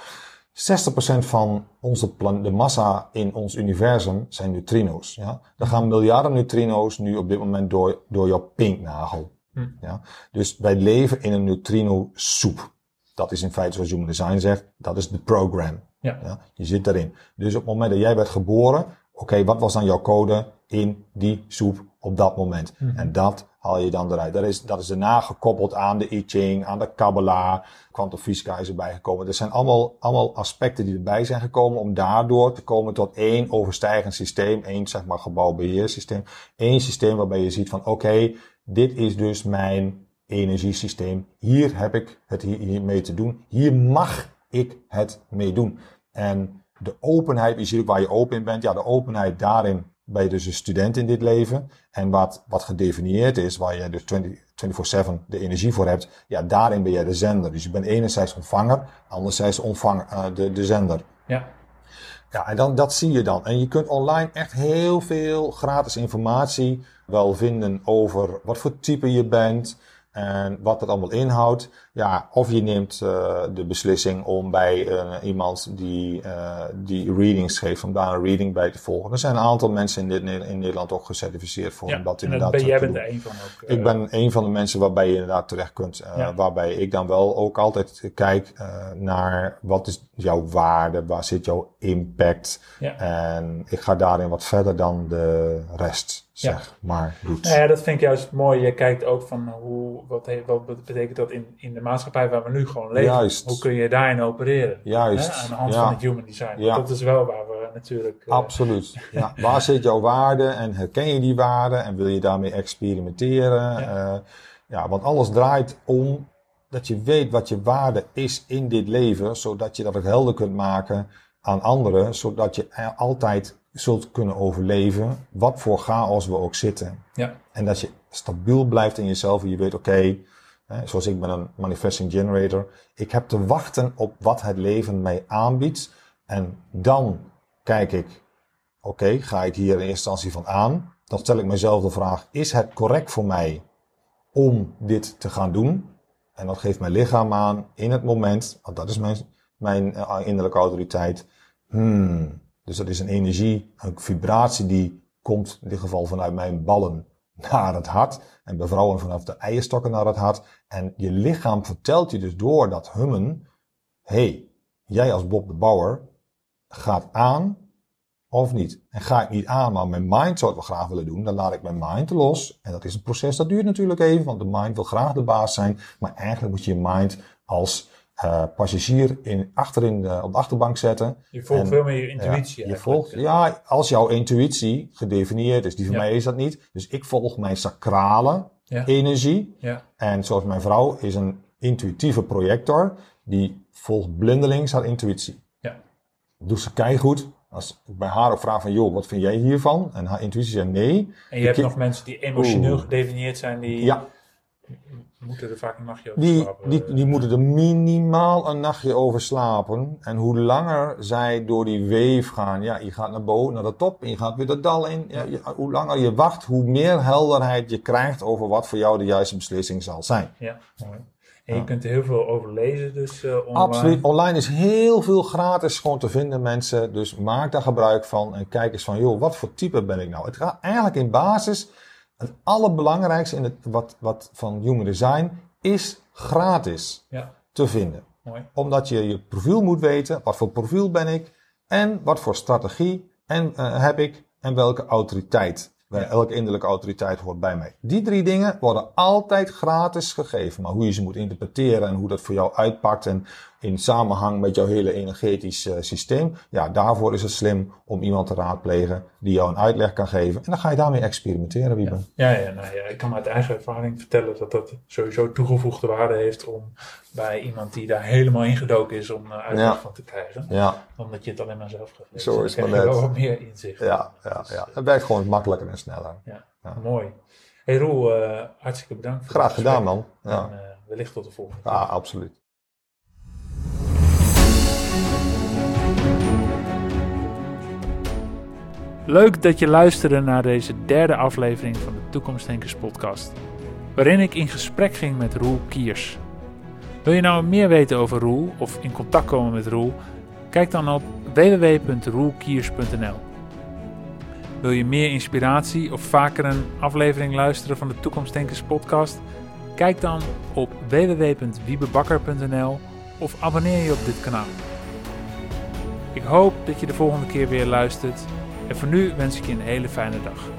60% van onze plan de massa in ons universum zijn neutrino's. Ja? Er gaan miljarden neutrino's nu op dit moment door, door jouw pinknagel. Hm. Ja? Dus wij leven in een neutrino soep. Dat is in feite zoals Human Design zegt, dat is de program. Ja. Ja? Je zit daarin. Dus op het moment dat jij werd geboren, oké, wat was dan jouw code in die soep op dat moment? Mhm. En dat haal je dan eruit. Dat is, dat is daarna gekoppeld aan de I Ching, aan de Kabbalah. Kwantumfysica is erbij gekomen. Er zijn allemaal, allemaal aspecten die erbij zijn gekomen om daardoor te komen tot één overstijgend systeem. één zeg maar gebouwbeheersysteem. Eén systeem waarbij je ziet van oké, dit is dus mijn energiesysteem. Hier heb ik het hier, hiermee te doen. Hier mag ik het mee doen. En de openheid, je ziet waar je open in bent. Ja, de openheid daarin ben je dus een student in dit leven. En wat, wat gedefinieerd is, waar je dus 24-7 de energie voor hebt, ja, daarin ben jij de zender. Dus je bent enerzijds ontvanger, anderzijds ontvang, uh, de, de zender. Ja. Ja, en dan, dat zie je dan. En je kunt online echt heel veel gratis informatie wel vinden over wat voor type je bent, en wat dat allemaal inhoudt, ja, of je neemt uh, de beslissing om bij uh, iemand die, uh, die readings geeft, om daar een reading bij te volgen. Er zijn een aantal mensen in, dit, in Nederland ook gecertificeerd voor ja, dat inderdaad ben, Jij bent er een van ook. Ik ben een van de mensen waarbij je inderdaad terecht kunt. Ja. Waarbij ik dan wel ook altijd kijk naar wat is jouw waarde, waar zit jouw impact. Ja. En ik ga daarin wat verder dan de rest zeg maar doet. Nou ja, dat vind ik juist mooi. Je kijkt ook van hoe, wat, wat betekent dat in, in de maatschappij waar we nu gewoon leven. Juist. Hoe kun je daarin opereren? Juist. Hè? Aan de hand ja. van het human design. Ja. Dat is wel waar we natuurlijk... Uh, Absoluut. <laughs> Ja. waar zit jouw waarde en herken je die waarde en wil je daarmee experimenteren? Ja. Uh, ja, want alles draait om dat je weet wat je waarde is in dit leven, zodat je dat ook helder kunt maken aan anderen, zodat je altijd zult kunnen overleven, wat voor chaos we ook zitten. Ja. En dat je stabiel blijft in jezelf en je weet, oké, okay, zoals ik ben een manifesting generator, ik heb te wachten op wat het leven mij aanbiedt. En dan kijk ik, oké, okay, ga ik hier in eerste instantie van aan? Dan stel ik mezelf de vraag, is het correct voor mij om dit te gaan doen? En dat geeft mijn lichaam aan in het moment, want dat is mijn, mijn uh, innerlijke autoriteit. Hmm, dus dat is een energie, een vibratie die komt in dit geval vanuit mijn ballen naar het hart. En bij vrouwen vanaf de eierstokken naar het hart. En je lichaam vertelt je dus door dat hummen. hey, jij als Bob de Bouwer gaat aan of niet. En ga ik niet aan, maar mijn mind zou het wel graag willen doen. Dan laat ik mijn mind los. En dat is een proces, dat duurt natuurlijk even. Want de mind wil graag de baas zijn. Maar eigenlijk moet je je mind als uh, passagier in, achterin de, op de achterbank zetten. Je volgt en, veel meer je intuïtie. Ja, je volgt, ja, als jouw intuïtie gedefinieerd is, die van ja. mij is dat niet. Dus ik volg mijn sacrale ja. energie. Ja. En zoals mijn vrouw is een intuïtieve projector, die volgt blindelings haar intuïtie. Ja. Doet ze keigoed. Als ik bij haar ook vraag van, joh, wat vind jij hiervan? En haar intuïtie zegt nee. En je hebt nog mensen die emotioneel Oeh. gedefinieerd zijn, die... Ja, moeten er vaak een nachtje over die, slapen. Die, die moeten er minimaal een nachtje over slapen. En hoe langer zij door die weef gaan, ja, je gaat naar boven, naar de top, en je gaat weer dat dal in. Ja, je, hoe langer je wacht, hoe meer helderheid je krijgt over wat voor jou de juiste beslissing zal zijn. Ja, mooi. En je ja. kunt er heel veel over lezen, dus uh, online. Absoluut. Online is heel veel gratis gewoon te vinden, mensen. Dus maak daar gebruik van en kijk eens van, joh, wat voor type ben ik nou? Het gaat eigenlijk in basis het allerbelangrijkste in het, wat, wat van Human Design is gratis ja. te vinden. Mooi. Omdat je je profiel moet weten, wat voor profiel ben ik en wat voor strategie en, uh, heb ik en welke autoriteit. Ja. Elke innerlijke autoriteit hoort bij mij. Die drie dingen worden altijd gratis gegeven. Maar hoe je ze moet interpreteren en hoe dat voor jou uitpakt en in samenhang met jouw hele energetisch uh, systeem. Ja, daarvoor is het slim om iemand te raadplegen die jou een uitleg kan geven. En dan ga je daarmee experimenteren, Wiebe. Ja, ja, ja, nou ja, ik kan uit eigen ervaring vertellen dat dat sowieso toegevoegde waarde heeft om bij iemand die daar helemaal ingedoken is om uh, uitleg Ja. van te krijgen. Ja, Dan dat je het alleen maar zelf gaat lezen. Zo is het maar wel net. wat meer inzicht. ja, ja, ja. Het werkt gewoon makkelijker en sneller. Ja, mooi. Hey Roel, eh, hartstikke bedankt. Voor Graag gedaan, man. Ja, En eh, wellicht tot de volgende keer. ja absoluut. Leuk dat je luisterde naar deze derde aflevering van de Toekomstdenkers podcast, waarin ik in gesprek ging met Roel Kiers. Wil je nou meer weten over Roel of in contact komen met Roel? Kijk dan op www.roelkiers.nl. Wil je meer inspiratie of vaker een aflevering luisteren van de Toekomstdenkers podcast? Kijk dan op www.wiebebakker.nl of abonneer je op dit kanaal. Ik hoop dat je de volgende keer weer luistert en voor nu wens ik je een hele fijne dag.